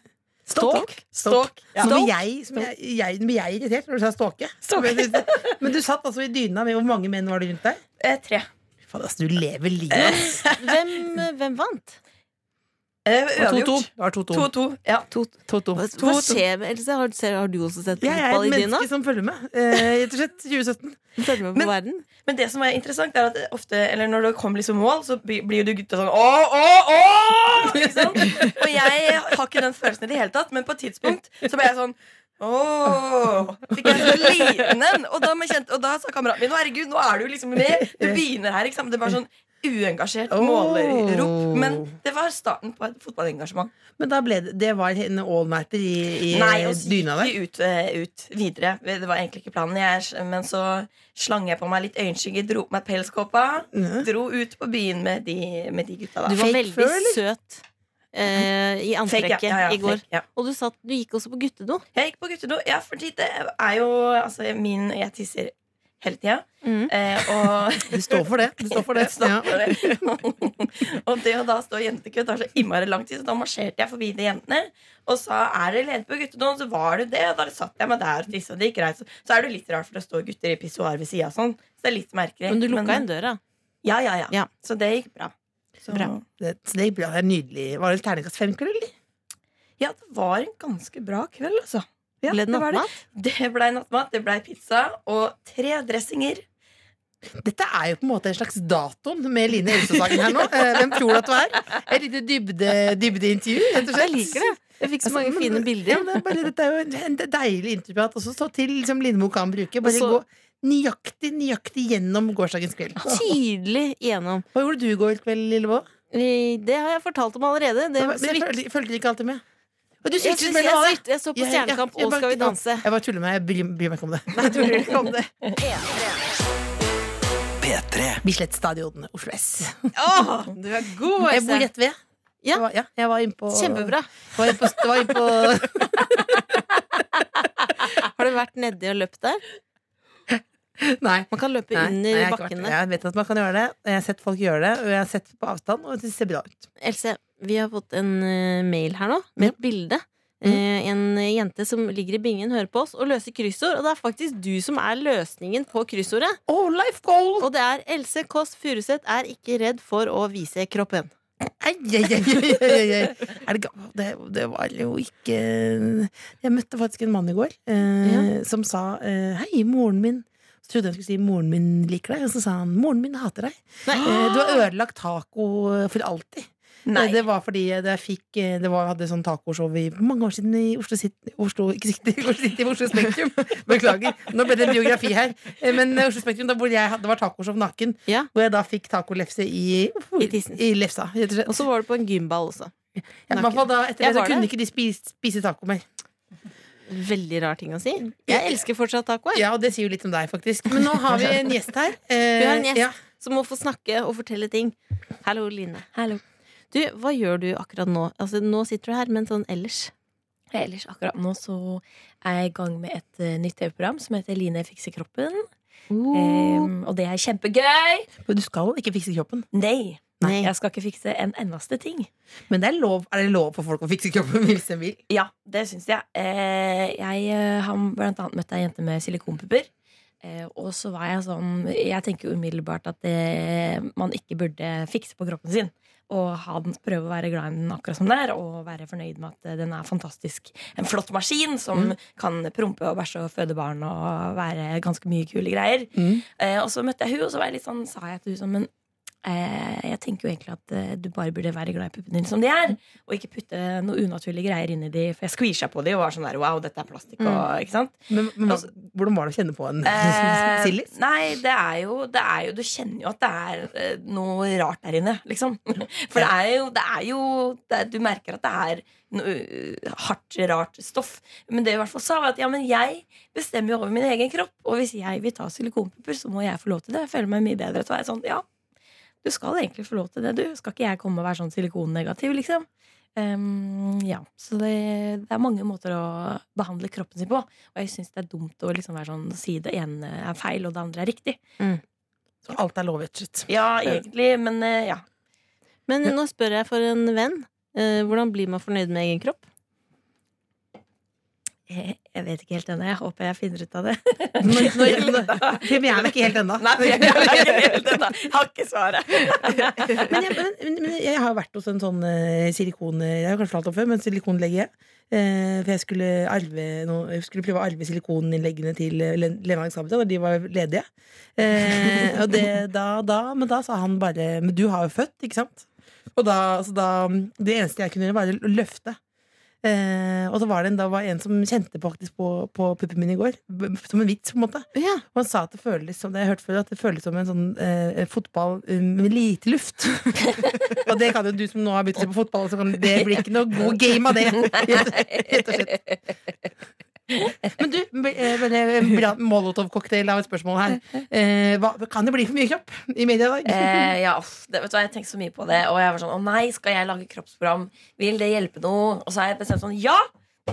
Ståk. Ståk. Ja. Jeg, jeg, jeg, jeg er irritert når du sa ståke. Men, men du satt altså i dyna med Hvor mange menn var det rundt deg? Eh, tre. Faen, altså, du lever livet, ass. Hvem, hvem vant? Eh, Det var 2-2. Uavgjort. 2-2. 2-2. Ja. Hva, skjer med Else? Har, har du også sett Jeg er fotball et i dyna? menneske som følger med. Eh, Rett og slett 2017. Følger med på Men- verden? Men det som er interessant, er at ofte, eller når det kommer liksom mål, så blir jo du gutta sånn Åh, åh, åh! Liksom. Og jeg har ikke den følelsen i det hele tatt, men på et tidspunkt så ble jeg sånn Åh, fikk jeg så liten en Og da, må kjente, og da sa kameraten min Herregud, nå er du liksom med Du begynner her, ikke sant Det er bare sånn uengasjert oh. målerrop Men det var starten på et fotballengasjement Men da ble det, det var en all-nighter i, i Nei, og så dyna der. ut, eh, ut videre Det var egentlig ikke planen jeg, Men så slang jeg på meg litt øyenskygge Dro på meg pelskåpa mm. Dro ut på byen med de, med de gutta da Du var Fake veldig før, søt eh, i Fake, antrekket ja, ja, ja, i går. fake, ja. Og du, sa at du gikk også på guttedo. Jeg gikk på guttedo, ja, fordi det er jo altså, min Jeg tisser hele tida. Mm. Eh, og [laughs] Du står for det. Du står for [laughs] det. Står Ja. for det. og det å da stå i jentekø tar så innmari lang tid, så da marsjerte jeg forbi de jentene og sa er det ledig på guttedoen, så var det det. Og da satt jeg meg der og tissa, det gikk greit. Så, så er det litt rart, for det står gutter i pissoar ved sida sånn. Så det er litt merkelig. Men du lukka inn døra. Ja, ja, ja, Ja. Så det gikk bra. Så, Bra. Det, så det, er bra, det er nydelig. Var det terningkast fem-kveld, eller? Ja, det var en ganske bra kveld, altså. Ja, Ble det det det. nattmat? Det blei nattmat, det blei pizza og tre dressinger. Dette er jo på en måte en slags datoen med Line Elsesagen her nå. Eh, Hvem tror du at du er? Et lite dybde, dybdeintervju, rett og slett. Jeg liker det. Jeg fikk så mange Altså, fine bilder. Ja, det er bare, dette er jo en, deilig deilig intervjuat også stå til som Lindmo kan bruke. Bare Også, gå nøyaktig, nøyaktig gjennom gårsdagens kveld. Tydelig gjennom. Hva gjorde du i går kveld, Lillebo? Eh, Det har jeg fortalt om allerede. Det Men jeg følte ikke alltid med. Og du Jeg, switchet synes- jeg, jeg så på Stjernekamp og Skal vi danse. Jeg bare tuller med Jeg bryr, bryr meg ikke om det. Nei, tuller du [laughs] ikke om det? P3. Bislett Stadion, Oslo S. Åh, du er god, Jeg bor rett ved. Ja. Jeg var, ja, jeg var innpå Kjempebra. Var inne på, var inne på [laughs] Har du vært nedi og løpt der? Nei. Man kan løpe Nei, nei, under jeg, vært bakkene. jeg vet at man kan gjøre det. Jeg har sett folk gjøre det, og jeg har sett på avstand, og det ser bra ut. Else, vi har fått en eh, mail her nå med et bilde. Mm. en jente som ligger i bingen, hører på oss og løser kryssord. Og det er faktisk du som er løsningen på kryssordet. Oh, life goal! Og det er Else Kåss Furuseth er ikke redd for å vise kroppen. Ei, ei, det, det, det var jo ikke Jeg møtte faktisk en mann i går eh, som sa eh, Hei, moren min Så trodde jeg skulle si 'moren min liker deg', og så sa han 'moren min hater deg'. Eh, du har ødelagt taco for alltid. Nei. Eh, Det var fordi jeg fikk eh, Det var, hadde sånn tacoshow i mange år siden i Oslo City, Oslo, ikke City, [laughs] Oslo City, Oslo Spektrum. [laughs] Beklager. Nå ble det en biografi her. Eh, Men Oslo Spektrum, da hvor jeg, det var tacoshow naken, Ja. hvor jeg da fikk tacolefse i, I i lefsa. Og så var du på en gymball også. Ja, da, etter Jeg det så kunne det. ikke de spise, spise taco mer. Veldig rar ting å si. Jeg elsker fortsatt taco. Ja, og det sier jo litt om deg, faktisk. Men nå har vi en gjest her. [laughs] Eh, Vi har en gjest Ja. som må få snakke og fortelle ting. Hallo, Line. Hallo. Du, hva gjør du akkurat nå? Altså, nå sitter du her, men sånn ellers. Ellers akkurat nå så er jeg i gang med et uh, nytt TV-program som heter Line fikser kroppen. Em, og det er kjempegøy! Men du skal ikke fikse kroppen. Nei. Nei. Jeg skal ikke fikse en eneste ting. Men det er, lov, er det lov for folk å fikse kroppen [laughs] hvis de vil? Ja, det syns jeg. Uh, jeg eh, har blant annet møtt ei jente med silikonpupper. Og så var jeg sånn Jeg tenker jo umiddelbart at det, man ikke burde fikse på kroppen sin. Og ha den, prøve å være glad i den akkurat som den er, og være fornøyd med at den er fantastisk. En flott maskin som kan prompe og bæsje og føde barn og være ganske mye kule greier. Mm. Eh, og så møtte jeg hun, og så var jeg litt sånn, sa jeg til hun sånn Men jeg tenker jo egentlig at eh, du bare burde være glad i puppene dine som de er. Og ikke putte noe unaturlige greier inn i de For jeg squeeza på de og var sånn der Wow, dette er plastikk. Og, ikke sant? Men, men hva, hvordan var det å kjenne på en Eh, [laughs] sillis? nei, det er, jo, det er jo Du kjenner jo at det er eh, noe rart der inne, liksom. [laughs] For det er jo, det er jo det er, Du merker at det er noe hardt, rart stoff. Men det jeg i hvert fall sa, var at ja, men jeg bestemmer jo over min egen kropp. Og hvis jeg vil ta silikonpupper, så må jeg få lov til det. Jeg føler meg mye bedre. til å være sånn, ja, du skal egentlig få lov til det, du. Skal ikke jeg komme og være sånn silikonnegativ, liksom? Um, ja, så det, det er mange måter å behandle kroppen sin på. Og jeg syns det er dumt å liksom være sånn, si det ene er feil, og det andre er riktig. Så alt er lov, rett og. Ja, egentlig, men uh, ja. Men nå spør jeg for en venn. Uh, hvordan blir man fornøyd med egen kropp? Jeg, jeg vet ikke helt ennå. Jeg håper jeg finner ut av det. [laughs] Premieren [laughs] er ikke helt ennå. Nei, jeg, jeg, jeg har ikke svaret. [laughs] Men jeg, men, men, jeg har vært hos en sånn uh, silikon... Jeg har kanskje fortalt om før, men silikonlege. Uh, for jeg skulle, arve noe, jeg skulle prøve å arve silikoninnleggene til uh, Lena Alexandra da de var ledige. Eh, og det, da, da, men da sa han bare Men du har jo født, ikke sant? Og da, så da Det eneste jeg kunne gjøre, var å løfte. Eh, og så var det en, da var en som kjente faktisk på, på puppen min i går. Som en vits, på en måte. Ja. Og han sa at det føles som det jeg hørt før, at det føles som en sånn eh, fotball eh, med lite luft. [laughs] og det kan jo du som nå har begynt å se på fotball, så kan det blir ikke noe god game av det. Rett og slett. [laughs] Men du, eh, bra molotov-cocktail av et spørsmål her. Eh, hva, kan det bli for mye kropp i media i dag? Eh, ja, det, vet du hva, Jeg tenkte så mye på det, og jeg var sånn Å nei, skal jeg lage kroppsprogram? Vil det hjelpe noe? Og så har jeg bestemt sånn Ja!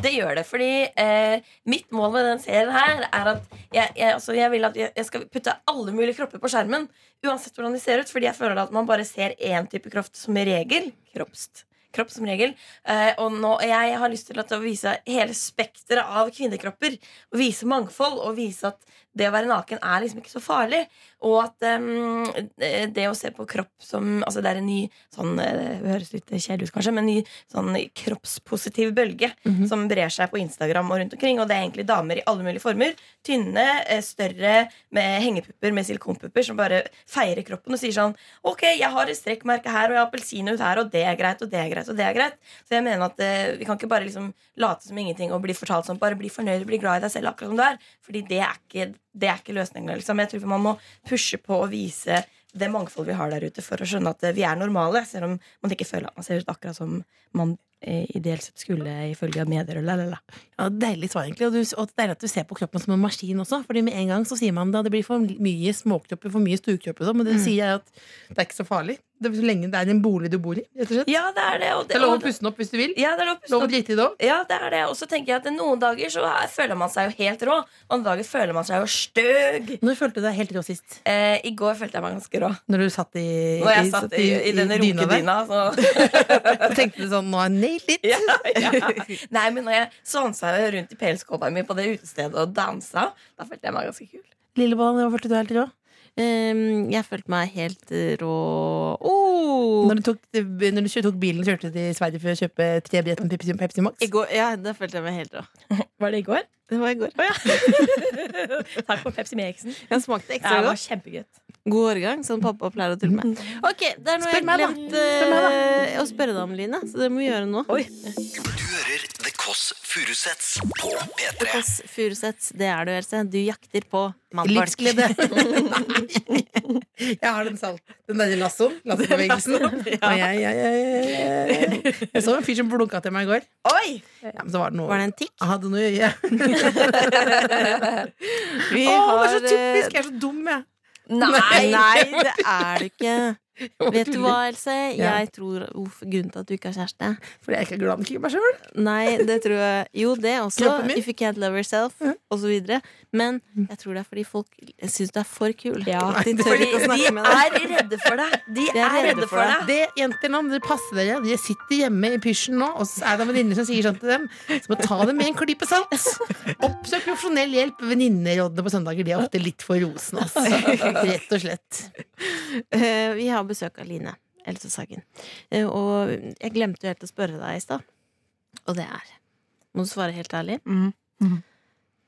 Det gjør det, fordi eh, mitt mål med den serien her er at jeg, jeg, altså, jeg vil at jeg, jeg skal putte alle mulige kropper på skjermen. Uansett hvordan de ser ut, fordi jeg føler at man bare ser én type kropp som regel. Kroppst. Kropp som regel. Eh, og nå, jeg har lyst til å vise hele spekteret av kvinnekropper. Og vise mangfold, og vise at det å være naken er liksom ikke så farlig. Og at um, det å se på kropp som Altså det er en ny sånn eh, Det høres litt kjedelig ut, kanskje, men en ny sånn kroppspositiv bølge som brer seg på Instagram og rundt omkring. Og det er egentlig damer i alle mulige former. Tynne, eh, større, med hengepupper, med silikonpupper, som bare feirer kroppen og sier sånn Ok, jeg har et strekkmerke her, og jeg har appelsinhud her, og det er greit, og det er greit, og det er greit. Så jeg mener at uh, vi kan ikke bare liksom late som ingenting og bli fortalt sånn bare bli fornøyd, bli glad i deg selv akkurat som du er. Fordi det er ikke, det er ikke løsningen. Liksom. Jeg tror man må pushe på å vise det mangfoldet vi har der ute, for å skjønne at eh, vi er normale, selv om man ikke føler at man ser ut akkurat som man eh, ideelt sett skulle ifølge medier. Lalala. Ja, Deilig svar, egentlig. Og, du, og det er at du ser på kroppen som en maskin også. Fordi med en gang så sier man da det blir for mye småkropper, for mye storkropper, sånn, Men det sier jeg at det er ikke så farlig. Det er så lenge det er en bolig du bor i. rett og slett. Ja, det er det. Og Det er lov å puste den opp hvis du vil. Ja, det er lov å puste Lov å drite i det òg. Ja, det er det. Og så tenker jeg at noen dager så er- føler man seg jo helt rå. Andre dager føler man seg jo støg. Når følte du deg helt rå sist? Eh, I går følte jeg meg ganske rå. Når du satt i, Når jeg i- satt i, i denne dyna der? runkedyna. Så. [laughs] Så tenkte du sånn Nå har jeg nailed it! ja, ja. Nei, men når jeg svansa rundt i pelskåpa mi på det utestedet og dansa, da følte jeg meg ganske kul. Lilleboll, hva følte du helt rå? Ehm, jeg følte meg helt rå oh! Når du tok, når du tok bilen og kjørte til Sverige for å kjøpe tre billetter med Pepsi, Pepsi Max? Går, ja, da følte jeg meg helt rå. [laughs] Var det i går? Det var i går. [laughs] Takk for Pepsi Max-en. Den smakte Ja, ekstra det var godt. kjempegodt. God årgang, som pappa pleier å tulle med. [laughs] Ok, Det er noe Spør jeg har glemt eh, å spørre deg om, Line. Så det må vi gjøre nå. Oi. Du hører The Kåss Furuseths på P3. The Kåss Furuseths, det er du, Else. Du jakter på mannfolk. Livsglede. [laughs] [laughs] jeg har den salt. Den derre lassoen. Lassobevegelsen. Ja. jeg, jeg, jeg, jeg, jeg så en fyr som blunka til meg i går. Oi! Ja, men så var det noe Var det en tikk? Jeg hadde noe i øyet. Vi Å, det er så eh, typisk! Jeg er så dum, jeg. Nei! Nei, [laughs] det er det ikke. [laughs] Vet du hva, Else? Jeg tror uff, Grunnen til at du ikke har kjæreste Fordi jeg ikke er glad nok i meg sjøl. Nei, det tror jeg Jo, det [laughs] også. If you can't love yourself, og så videre. Men jeg tror det er fordi folk syns du er for kul. Ja, de [laughs] tør ikke å snakke med deg. er redde for deg. De, De er redde for deg. Det, jenter nå, dere passer dere. De sitter hjemme i pysjen nå, og så er det venninner som sier sånn til dem. Så må ta det med en klype salt. Oppsøk profesjonell hjelp. Venninnerådene på søndager de er ofte litt for rosende. Altså. Rett og slett. Eh, Vi har besøk av Line Else Sagen. Eh, Og jeg glemte jo helt å spørre deg i stad. Og det er Må du svare helt ærlig. Mm. Mm.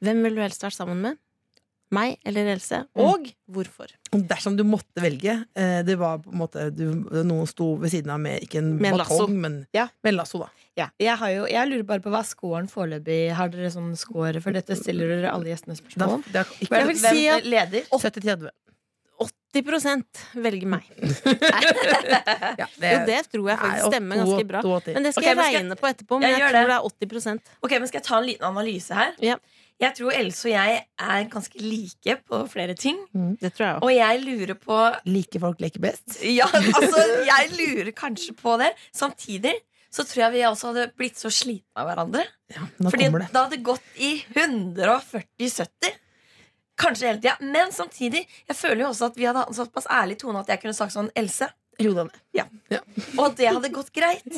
Hvem vil du helst vært sammen med? Meg eller Else? Og hvorfor? Dersom du måtte velge eh, Det var på en måte du, Noen sto ved siden av med ikke en Med en batong, men Ja. med en lasso, da. Ja, jeg, har jo, jeg lurer bare på hva scoren foreløpig Har dere sånn score for dette? Stiller dere alle gjestene da spørsmål? det er ikke, Jeg vil Hvem si at- leder? 70-30. 80% velger meg. [laughs] Ja, Jo, det tror jeg faktisk stemmer ganske bra. Men det skal okay, jeg regne skal- på etterpå. Men Jeg jeg, tror det. det er 80% Ok, men Skal jeg ta en liten analyse her? Ja. Jeg tror Else og jeg er ganske like på flere ting. Det tror jeg også. Og jeg lurer på Like folk leker best. Ja, altså, jeg lurer kanskje på det. Samtidig så tror jeg vi også hadde blitt så slitne av hverandre. Ja, nå Fordi da det. det hadde gått i 140-70. Kanskje hele tida. Men samtidig, jeg føler jo også at vi hadde hatt en såpass ærlig tone at jeg kunne sagt sånn Else. Ro deg ned. Og at det hadde gått greit.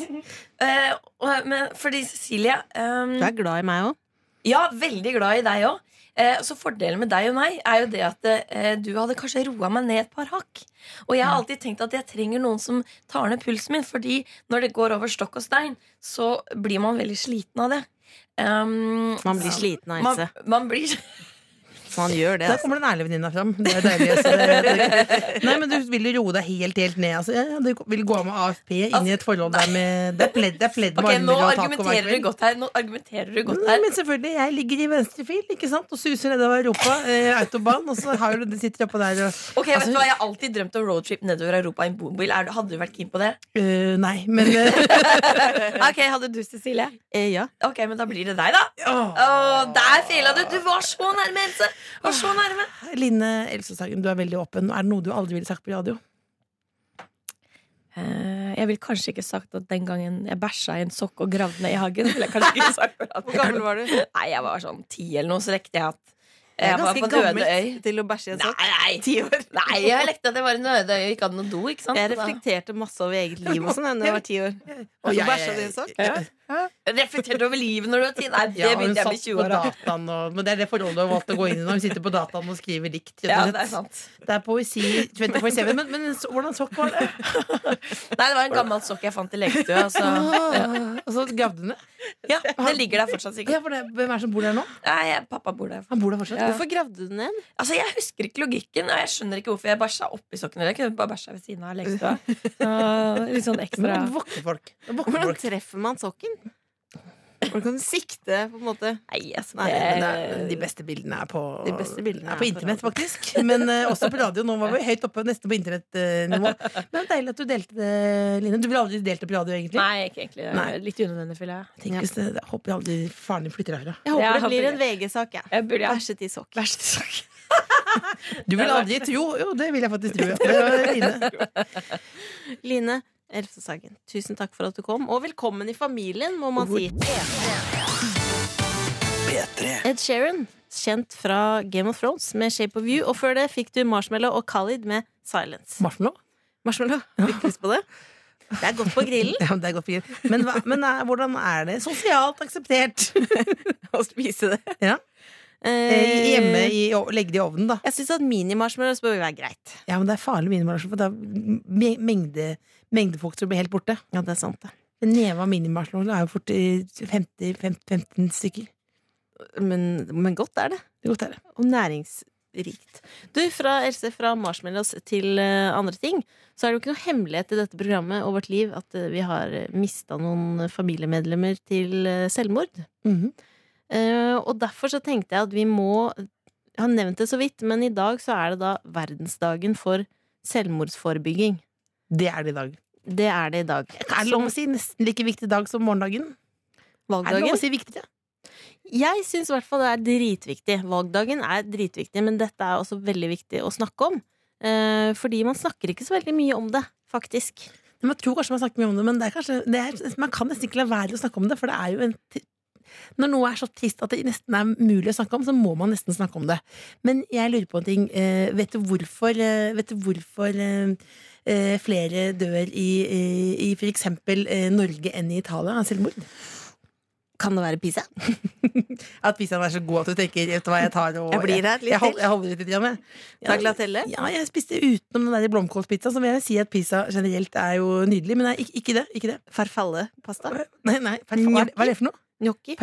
Uh, og, men fordi Cecilie um, Du er glad i meg òg. Ja, veldig glad i deg òg. Eh, så fordelen med deg og meg er jo det at eh, du hadde kanskje roa meg ned et par hakk. Og jeg har alltid tenkt at jeg trenger noen som tar ned pulsen min, fordi når det går over stokk og stein, så blir man veldig sliten av det. Um, Man blir sliten av man, Else. man blir [laughs] Man gjør det. Der Altså. kommer den ærlige venninna fram. Det er deilig. Altså. Det, nei, men du vil jo roe deg helt helt ned. Altså. Du vil gå av med AFP inn i et forhold der med Det er pledd, det er pledd med Ok, Nå armer og tak og godt her. Nå argumenterer du godt her men selvfølgelig, jeg ligger i venstrefil ikke sant? og suser nedover Europa, eh, autobahn, og så har du, det sitter oppå der og Ok, vet Altså- du hva, Jeg har alltid drømt om roadtrip nedover Europa i en. Er Hadde du vært keen på det? Uh, Nei, men [laughs] Ok, Hadde du, Cecilie? Eh, ja. Ok, men da blir det deg, da. Oh. Oh, Der feila du! Du var så nærme, Else! Var så nærme. Line Elsesagen, du er veldig åpen. Er det noe du aldri ville sagt på radio? Eh, Jeg ville kanskje ikke sagt at den gangen jeg bæsja i en sokk og gravde ned i hagen. Ville jeg kanskje ikke sagt Hvor gammel var du? Nei, jeg var sånn ti eller noe, så lekte jeg at Det er jeg var ganske på døde gammelt øy. til å bæsje i en Nei, sokk. nei, Ti år. nei, jeg lekte at jeg var i en øde øy og ikke hadde noe do. ikke sant? Jeg reflekterte masse over eget liv og sånn da jeg var ti år. Og Så bæsja du i en sokk? Ja. Reflekterte over livet når du var ti? Nei, det Ja, begynte jeg med 20 år. dataen og, Men det er det forholdet hun har valgt å gå inn i når hun sitter på dataen og skriver dikt. Ja, det er sant. Det er poesi 24-7. Men, men så, hvordan sokk var det? Nei, det var en gammel sokk jeg fant i legestua. og så- Og så gravde hun det? Ja, det ligger der fortsatt, sikkert. Ja, for det, Hvem er det som bor der nå? Nei, jeg- pappa bor der. Han bor der fortsatt. Ja. Hvorfor gravde du den ned? Altså, Jeg husker ikke logikken, og jeg skjønner ikke hvorfor jeg bæsja oppi sokken. Jeg kunne bare bæsja ved siden av legestua. Så, Litt sånn ekstra Hvordan treffer man sokken? Hvordan kan du sikte, på en måte? Nei, altså, Nei, er, de beste bildene er på, De beste bildene er er på internett, faktisk. Men uh, også på radio. Nå var vi høyt oppe, nesten på internettnivå. [laughs] Men deilig at du delte det, Line. Du ville aldri delt det på radio, egentlig? Nei, ikke egentlig. Nei. Litt unødvendig, føler jeg. Tenk hvis det, jeg håper aldri faren din flytter herfra. Jeg håper Ja, det blir en VG-sak. jeg. Jeg burde, ja. Verset i sokk. Verset i sokk. [laughs] Du vil aldri tro Jo, det vil jeg faktisk tro. Ja. Det var Line. [laughs] Line Elfsesagen, tusen takk for at du kom. Og velkommen i familien, må man si. P3. Ed Sheeran, kjent fra Game of Thrones med Shape of You. Og før det fikk du Marshmallow og Khalid med Silence. Marshmallow? Marshmallow, Fikk lyst på det? Det er godt på grillen [laughs] Ja, det er godt fint. Men, hva, men er, hvordan er det sosialt akseptert? [laughs] å spise det. Ja. Eh, Eh, Hjemme i, legge det i ovnen, da. Jeg syns at mini-marshmallows bør være greit. Ja, men det er farlig minimarshmallow, for det er mengde, mengdefolk som blir helt borte. Ja, det er sant det. En neve av minimarshmallow er jo fort eh, 50, 50, 15 stykker. Men, men godt er det. Det godt er det. Og næringsrikt. Du, fra Else, fra marshmallows til eh, andre ting, så er det jo ikke noe hemmelighet i dette programmet og vårt liv at eh, vi har mista noen familiemedlemmer til eh, selvmord. Mhm. Eh, og derfor så tenkte jeg at vi må Jeg har nevnt det så vidt, men i dag så er det da verdensdagen for selvmordsforebygging. Det er det i dag. Det er det i dag. Er det lov å si nesten like viktig dag som morgendagen? Er det lov å si viktigere? Jeg syns i hvert fall det er dritviktig. Valgdagen er dritviktig, men dette er også veldig viktig å snakke om. Eh, fordi man snakker ikke så veldig mye om det, faktisk. Man tror kanskje man snakker mye om det, men det er kanskje, det er, man kan nesten ikke la være å snakke om det. For det er jo en Når noe er så trist at det nesten er mulig å snakke om, så må man nesten snakke om det. Men jeg lurer på en ting. Eh, vet du hvorfor, eh, vet du hvorfor eh, flere dør i, i, i for eksempel eh, Norge enn i Italia av selvmord? Kan det være pizza? [laughs] At pizzaen er så god at du tenker vet du hva jeg tar og Jeg blir her litt jeg, til. jeg holder ut litt. Jeg. Tagliatelle? Ja, jeg spiste utenom den der blomkålpizzaen, så vil jeg si at pizza generelt er jo nydelig. Men nei, ikke, det. Ikke det. Farfalle-pasta? Nei, nei, Farfalle. hva er det- det for noe? Gnocchi?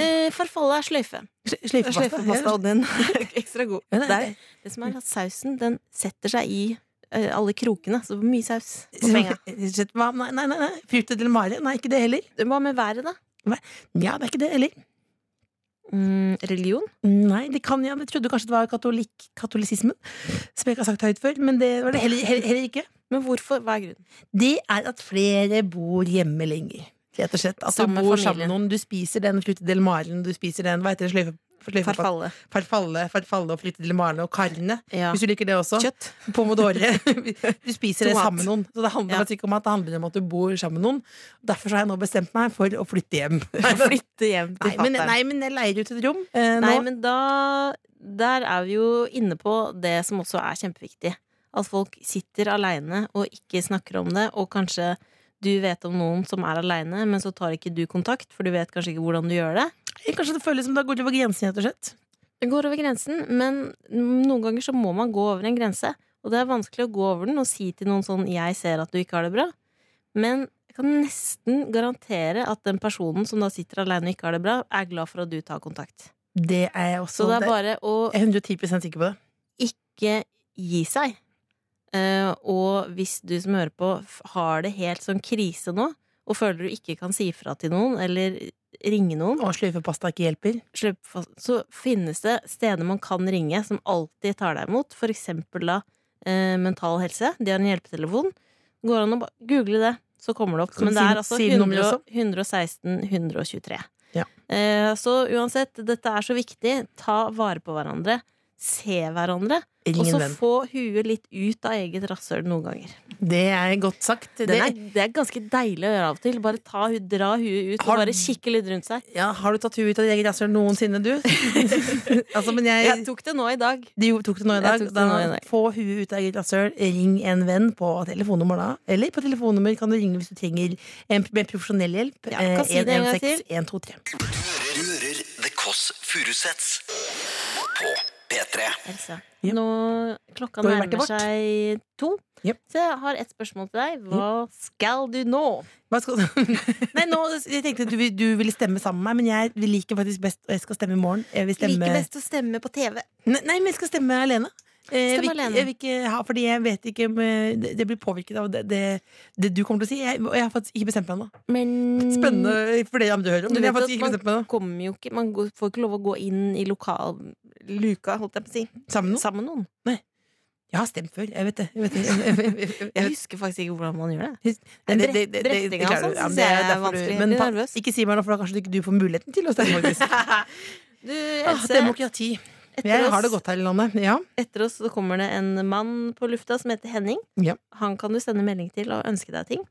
Eh, farfalle er sløyfe. Sl- Sløyfepasta. Sløyfepasta, og den [laughs] er [laughs] ekstra god. Ja, Det, nei, er, det som er at sausen, den setter seg i eh, alle krokene. Så mye saus på penga. Nei, nei, nei. Frute del mare? Nei, ikke det heller. Hva med været, da? Ja, det er ikke det heller. Mm, religion? Nei, det kan jeg. Jeg trodde kanskje det var katolik, katolisismen, som jeg ikke har sagt høyt før. Men det var det heller, heller, heller ikke. Men hvorfor? Hva er grunnen? Det er at flere bor hjemme lenger. Rett og slett. At Sammen du bor familie. sammen med noen. Du spiser den frutte del maren, du spiser den Hva heter det? Sløyfe? Farfalle. Farfalle, farfalle og mare og karne. Ja. Hvis du liker det også. Kjøtt. [laughs] Pomodore. [laughs] Du spiser det sammen med noen. Så det handler Ja. ikke om at det handler om at du bor sammen med noen. Derfor har jeg nå bestemt meg for å flytte hjem. [laughs] Flytte hjem til Nei, men, nei, men jeg leier ut et rom eh, Nei, nå. men da Der er vi jo inne på det som også er kjempeviktig. At folk sitter aleine og ikke snakker om det, og kanskje du vet om noen som er aleine, men så tar ikke du kontakt, for du vet kanskje ikke hvordan du gjør det. Kanskje det føles som det går over grensen, rett og slett. Det går over grensen, men noen ganger så må man gå over en grense. Og det er vanskelig å gå over den og si til noen sånn 'jeg ser at du ikke har det bra'. Men jeg kan nesten garantere at den personen som da sitter aleine og ikke har det bra, er glad for at du tar kontakt. Det er jeg også. Så det er bare å jeg er 110 sikker på det. ikke gi seg. Eh, og hvis du som hører på har det helt sånn krise nå, og føler du ikke kan si fra til noen, eller ringe noen, Og sløyfepasta ikke hjelper. så finnes det steder man kan ringe som alltid tar deg imot. For eksempel da eh, Mental Helse. De har en hjelpetelefon. Går an å google det, så kommer det opp. Men det er altså 100, 116 123. Ja. Eh, så uansett, dette er så viktig. Ta vare på hverandre. Se hverandre. Og så venn. få huet litt ut av eget rasshøl noen ganger. Det er godt sagt. Det, er, det er ganske deilig å gjøre av og til. Bare ta, dra huet ut Har- og bare kikke litt rundt seg. ja, har du tatt huet ut av ditt eget rasshøl noensinne, du? [laughs] altså, men jeg, Jeg tok det nå i dag. De tok det nå i dag. Da, nå i dag. få huet ut av eget rasshøl. Ring en venn på telefonnummer da. Eller på telefonnummer kan du ringe hvis du trenger en med profesjonell hjelp. Ja, kan si det en gang til. 116 123. Du hører The Kåss Furuseths på P3. Else, Ja. nå klokka nærmer vårt. seg to. Yep. Så jeg har et spørsmål til deg. Hva skal du nå? Hva skal [laughs] Nei, nå, jeg tenkte at du, du ville stemme sammen med meg, men jeg liker faktisk best Og jeg skal stemme i morgen. Jeg vil stemme Liker best å stemme på TV. Nei, nei, men jeg skal stemme alene. Eh, Jeg vil, ikke- alene. jeg vil ikke ha, fordi jeg vet ikke om eh, Det, det blir påvirket av det, det, det du kommer til å si. Jeg, og jeg har faktisk ikke bestemt meg ennå. Men Spennende for det du hører om. Du Men jeg har faktisk ikke bestemt meg man ennå. kommer jo ikke Man får ikke lov å gå inn i lokal luka, holdt jeg på å si. Sammen noen. Sammen noen. Nei. Jeg har stemt før. Jeg vet det. Jeg vet det. Jeg, jeg, jeg, husker faktisk ikke hvordan man gjør det. Den brettinga og sånn er jeg er vanskelig. Men pa- ikke si meg noe, for da kanskje ikke du får muligheten til å stemme. faktisk. Du, Ah, demokrati. Jeg har det godt her i landet. Ja. etter oss så kommer det en mann på lufta som heter Henning. Ja. Han kan du sende melding til og ønske deg ting.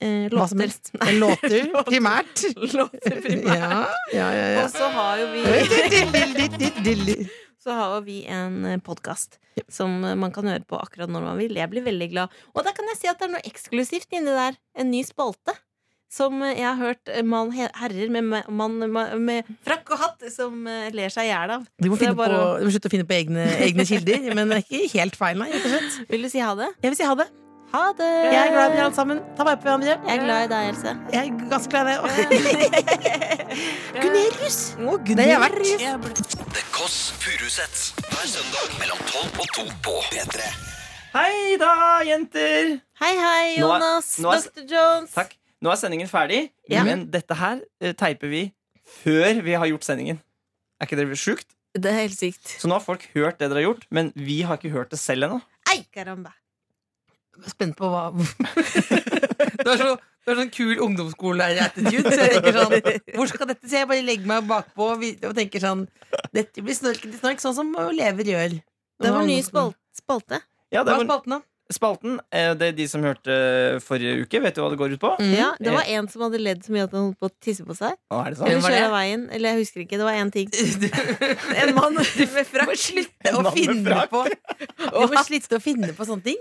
Eh, låter. helst. [laughs] Låter primært. Låter primært. Ja, ja, ja, ja. Og så har jo vi Så har vi en podkast som man kan høre på akkurat når man vil. Jeg blir veldig glad. Og da kan jeg si at det er noe eksklusivt inni der. En ny spalte. Som jeg har hørt mann, herrer med, mann med, med frakk og hatt som eh, ler seg i hjel av. Du må, finne på, å- du må slutte å finne på egne, egne kilder, men det er ikke helt feil, nei. Vil du si ha det? Jeg vil si ha det. Ha det! Jeg er glad i dere alle sammen. Ta vare på hverandre. Jeg er glad i deg, Else. Jeg er ganske glad i deg. [laughs] Gunerius. Det har jeg vært. The Kåss Furuseth. Hver søndag mellom 12 og 2 på P3. Hei da, jenter! Hei, hei, Nå er- Jonas. nå er- Dr. Jones. Takk. Nå er sendingen ferdig, Ja. men dette her eh, teiper vi før vi har gjort sendingen. Er ikke det sjukt? Det er helt sykt. Så nå har folk hørt det dere har gjort, men vi har ikke hørt det selv ennå. Ei, caramba. Spent på hva [laughs] Du er så du er sånn kul ungdomsskolelærer-attitude. Så jeg tenker sånn Hvor skal dette se? Jeg bare legger meg bakpå og tenker sånn Dette blir snorkete snork, sånn som elever gjør. Det var ny spal- spalte. Ja, det Hva er spalten, da? Spalten. eh, Det er de som hørte forrige uke, vet du hva det går ut på? Mm. Ja, det var en som hadde ledd så mye at han holdt på å tisse på seg. Å, er det Eller sant? var kjøre av veien. Eller jeg husker ikke. Det var én ting. [laughs] En mann [laughs] med frakk. Slutte å finne på [laughs] Du må slutte å finne på sånne ting.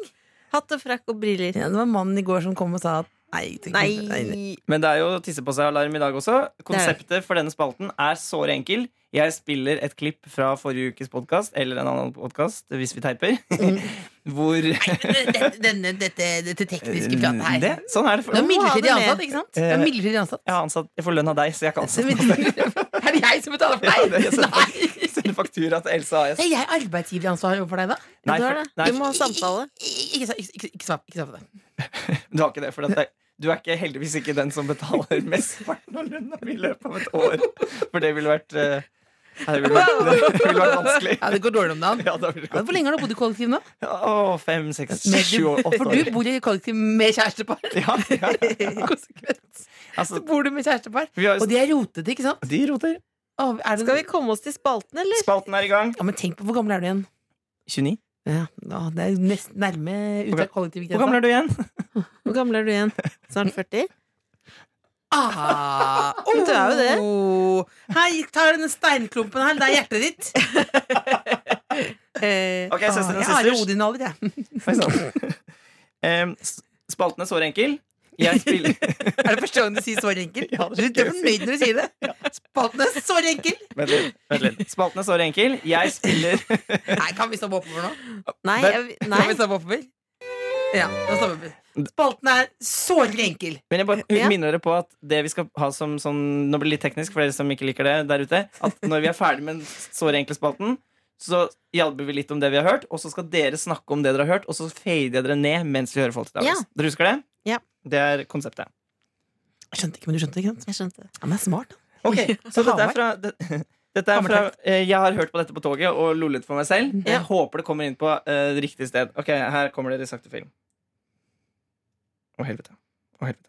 Hatt og frakk og briller. Ja, det var mannen i går som kom og sa at Nei. nei, nei. Men det er jo tisse på seg-alarm i dag også. Konseptet for denne spalten er såre enkel. Jeg spiller et klipp fra forrige ukes podkast, eller en annen podkast, hvis vi teiper. Hvor Dette, denne, dette, dette tekniske pratet her. det, Sånn er det. Du er midlertidig ansatt, ikke sant? Du er Eh, midlertidig ansatt. jeg, ansatt, jeg får lønn av deg, så jeg kan ansatt [laughs] Er det jeg som betaler for Ja, det deg? jeg Nei! Jeg sender faktura til Elsa AS. Er jeg arbeidsgiveransvar overfor deg, da? Nei, du for- det. nei, Du må ha samtale. Ikke, ikke, ikke, ikke, svar, på det. [laughs] Du har ikke det, for at det, du er ikke, heldigvis ikke den som betaler mesteparten av lønna mi i løpet av et år. For det ville vært eh, Det ville vært, [laughs] det ville vært vanskelig. Ja, Det går dårlig om dagen. Ja. Hvor lenge har du bodd i kollektiv nå? Ja, Å, fem, seks, sju, åtte For du bor i kollektiv med kjærestepar. Ja, ja, [laughs] ja. Konsekvent. Altså, Så bor du med kjærestepar. har, Og de er rotete, ikke sant? de roter. Å, er det, Skal vi komme oss til spalten, eller? Spalten er i gang. Ja, men tenk på hvor gammel er du igjen? 29. Ja, ja, det er nesten nærme ut av kollektivgrensa. Hvor gammel er du igjen? Hvor gammel er du igjen? [laughs] Snart 40? Ah, Du er jo det. Hei, ta denne steinklumpen her. Det er hjertet ditt. Eh, [laughs] Ok, søsteren Ah, og jeg har sisters. Odin-alder, jeg. Oi, sann. Em, s- Spalten er såre enkel. Jeg spiller [laughs] Er det første gang du sier så enkel? Ja, du, er du er jeg fornøyd når du sier det? Spalten er så enkel! Vent litt. Vent litt. Spalten er såre enkel. Jeg spiller Nei, kan vi stoppe oppover nå? nei, jeg, nei. Kan vi stoppe oppover? Ja, nå stopper vi. Spalten er såre enkel. Men jeg bare Ja. minner dere på at det vi skal ha som sånn Nå blir det litt teknisk for dere som ikke liker det der ute. At når vi er ferdig med den såre enkle spalten, så hjelper vi litt om det vi har hørt, og så skal dere snakke om det dere har hørt, og så fader jeg dere ned mens vi hører folk til dagens. Ja. Dere husker det? Ja. Det er konseptet. Jeg skjønte ikke, men du skjønte, ikke sant? Jeg skjønte. Han er smart. da. Okay, [laughs] Så dette er fra det, dette er fra, eh, Jeg har hørt på dette på toget og lollet for meg selv. Jeg Ja. håper det kommer inn på eh, det riktige sted. Ok, Her kommer dere i sakte film. Å, helvete. Å, helvete.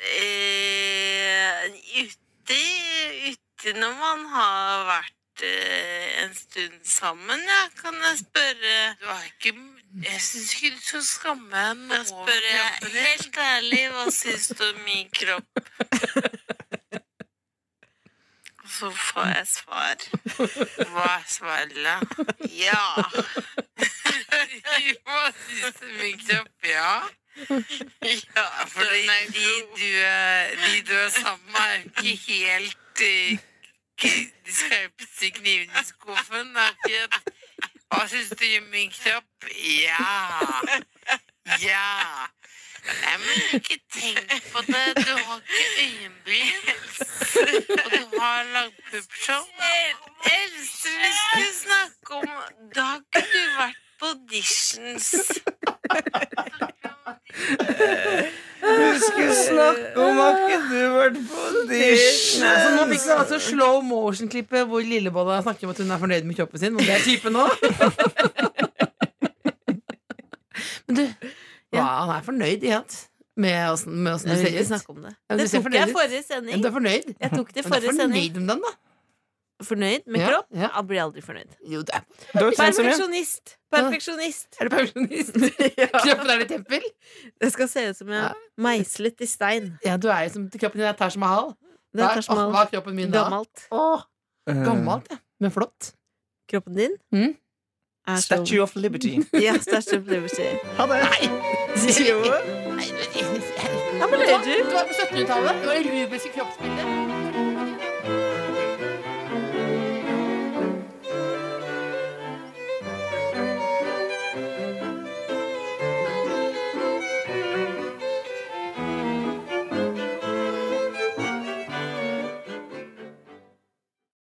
eh, ute, ute når man har vært eh, en stund sammen, ja, kan jeg spørre Du har ikke Jeg syns ikke du skal skamme deg Jeg spør kroppen. Helt ærlig, hva syns du om min kropp? [laughs] Så får jeg svar. Hva da? Ja. [laughs] Hva syns du kropp? Ja. Ja, for de, de, du, de du er sammen med, er jo ikke helt eh, De skarpeste knivene i skuffen. Er Hva syns du om min kropp? Ja. Ja. Nei, men ikke tenk på det. Du har ikke øyenbryn. Og du har lagd puppshow. Else, vi skulle snakke om Da har ikke du vært på auditions. Vi skulle snakke om har ikke du vært på audition? Så nå fikk vi altså slow motion-klippet hvor Lillebolla snakker om at hun er fornøyd med kroppen sin. Og det er typen nå. [laughs] Men du, ja, han er fornøyd med åssen med åssen du ser ikke ut. snakke om det. Ja, Det tok jeg forrige sending. du er fornøyd? Jeg tok det [laughs] Men du er forrige sending. fornøyd med den, da? Fornøyd med Ja, kropp? ja. Jeg blir aldri fornøyd. Jo, det er. Perfeksjonist. Perfeksjonist. er du perfeksjonist? [laughs] [laughs] Kroppen er ditt tempel? Det skal se ut som jeg Ja. er meislet i stein. Ja, du er jo som kroppen din er Taj Mahal. Det er Taj Mahal. Hva er kroppen min da? Gammelt. Åh, gammelt, ja. Men flott. Kroppen din Mm. Er så Statue of Liberty. [laughs] Ja, Statue of Liberty. Ha det. Jo. Nei, men- Ja, men det er du. Du var på 1700-tallet. Det var det rubiske kroppsbildet.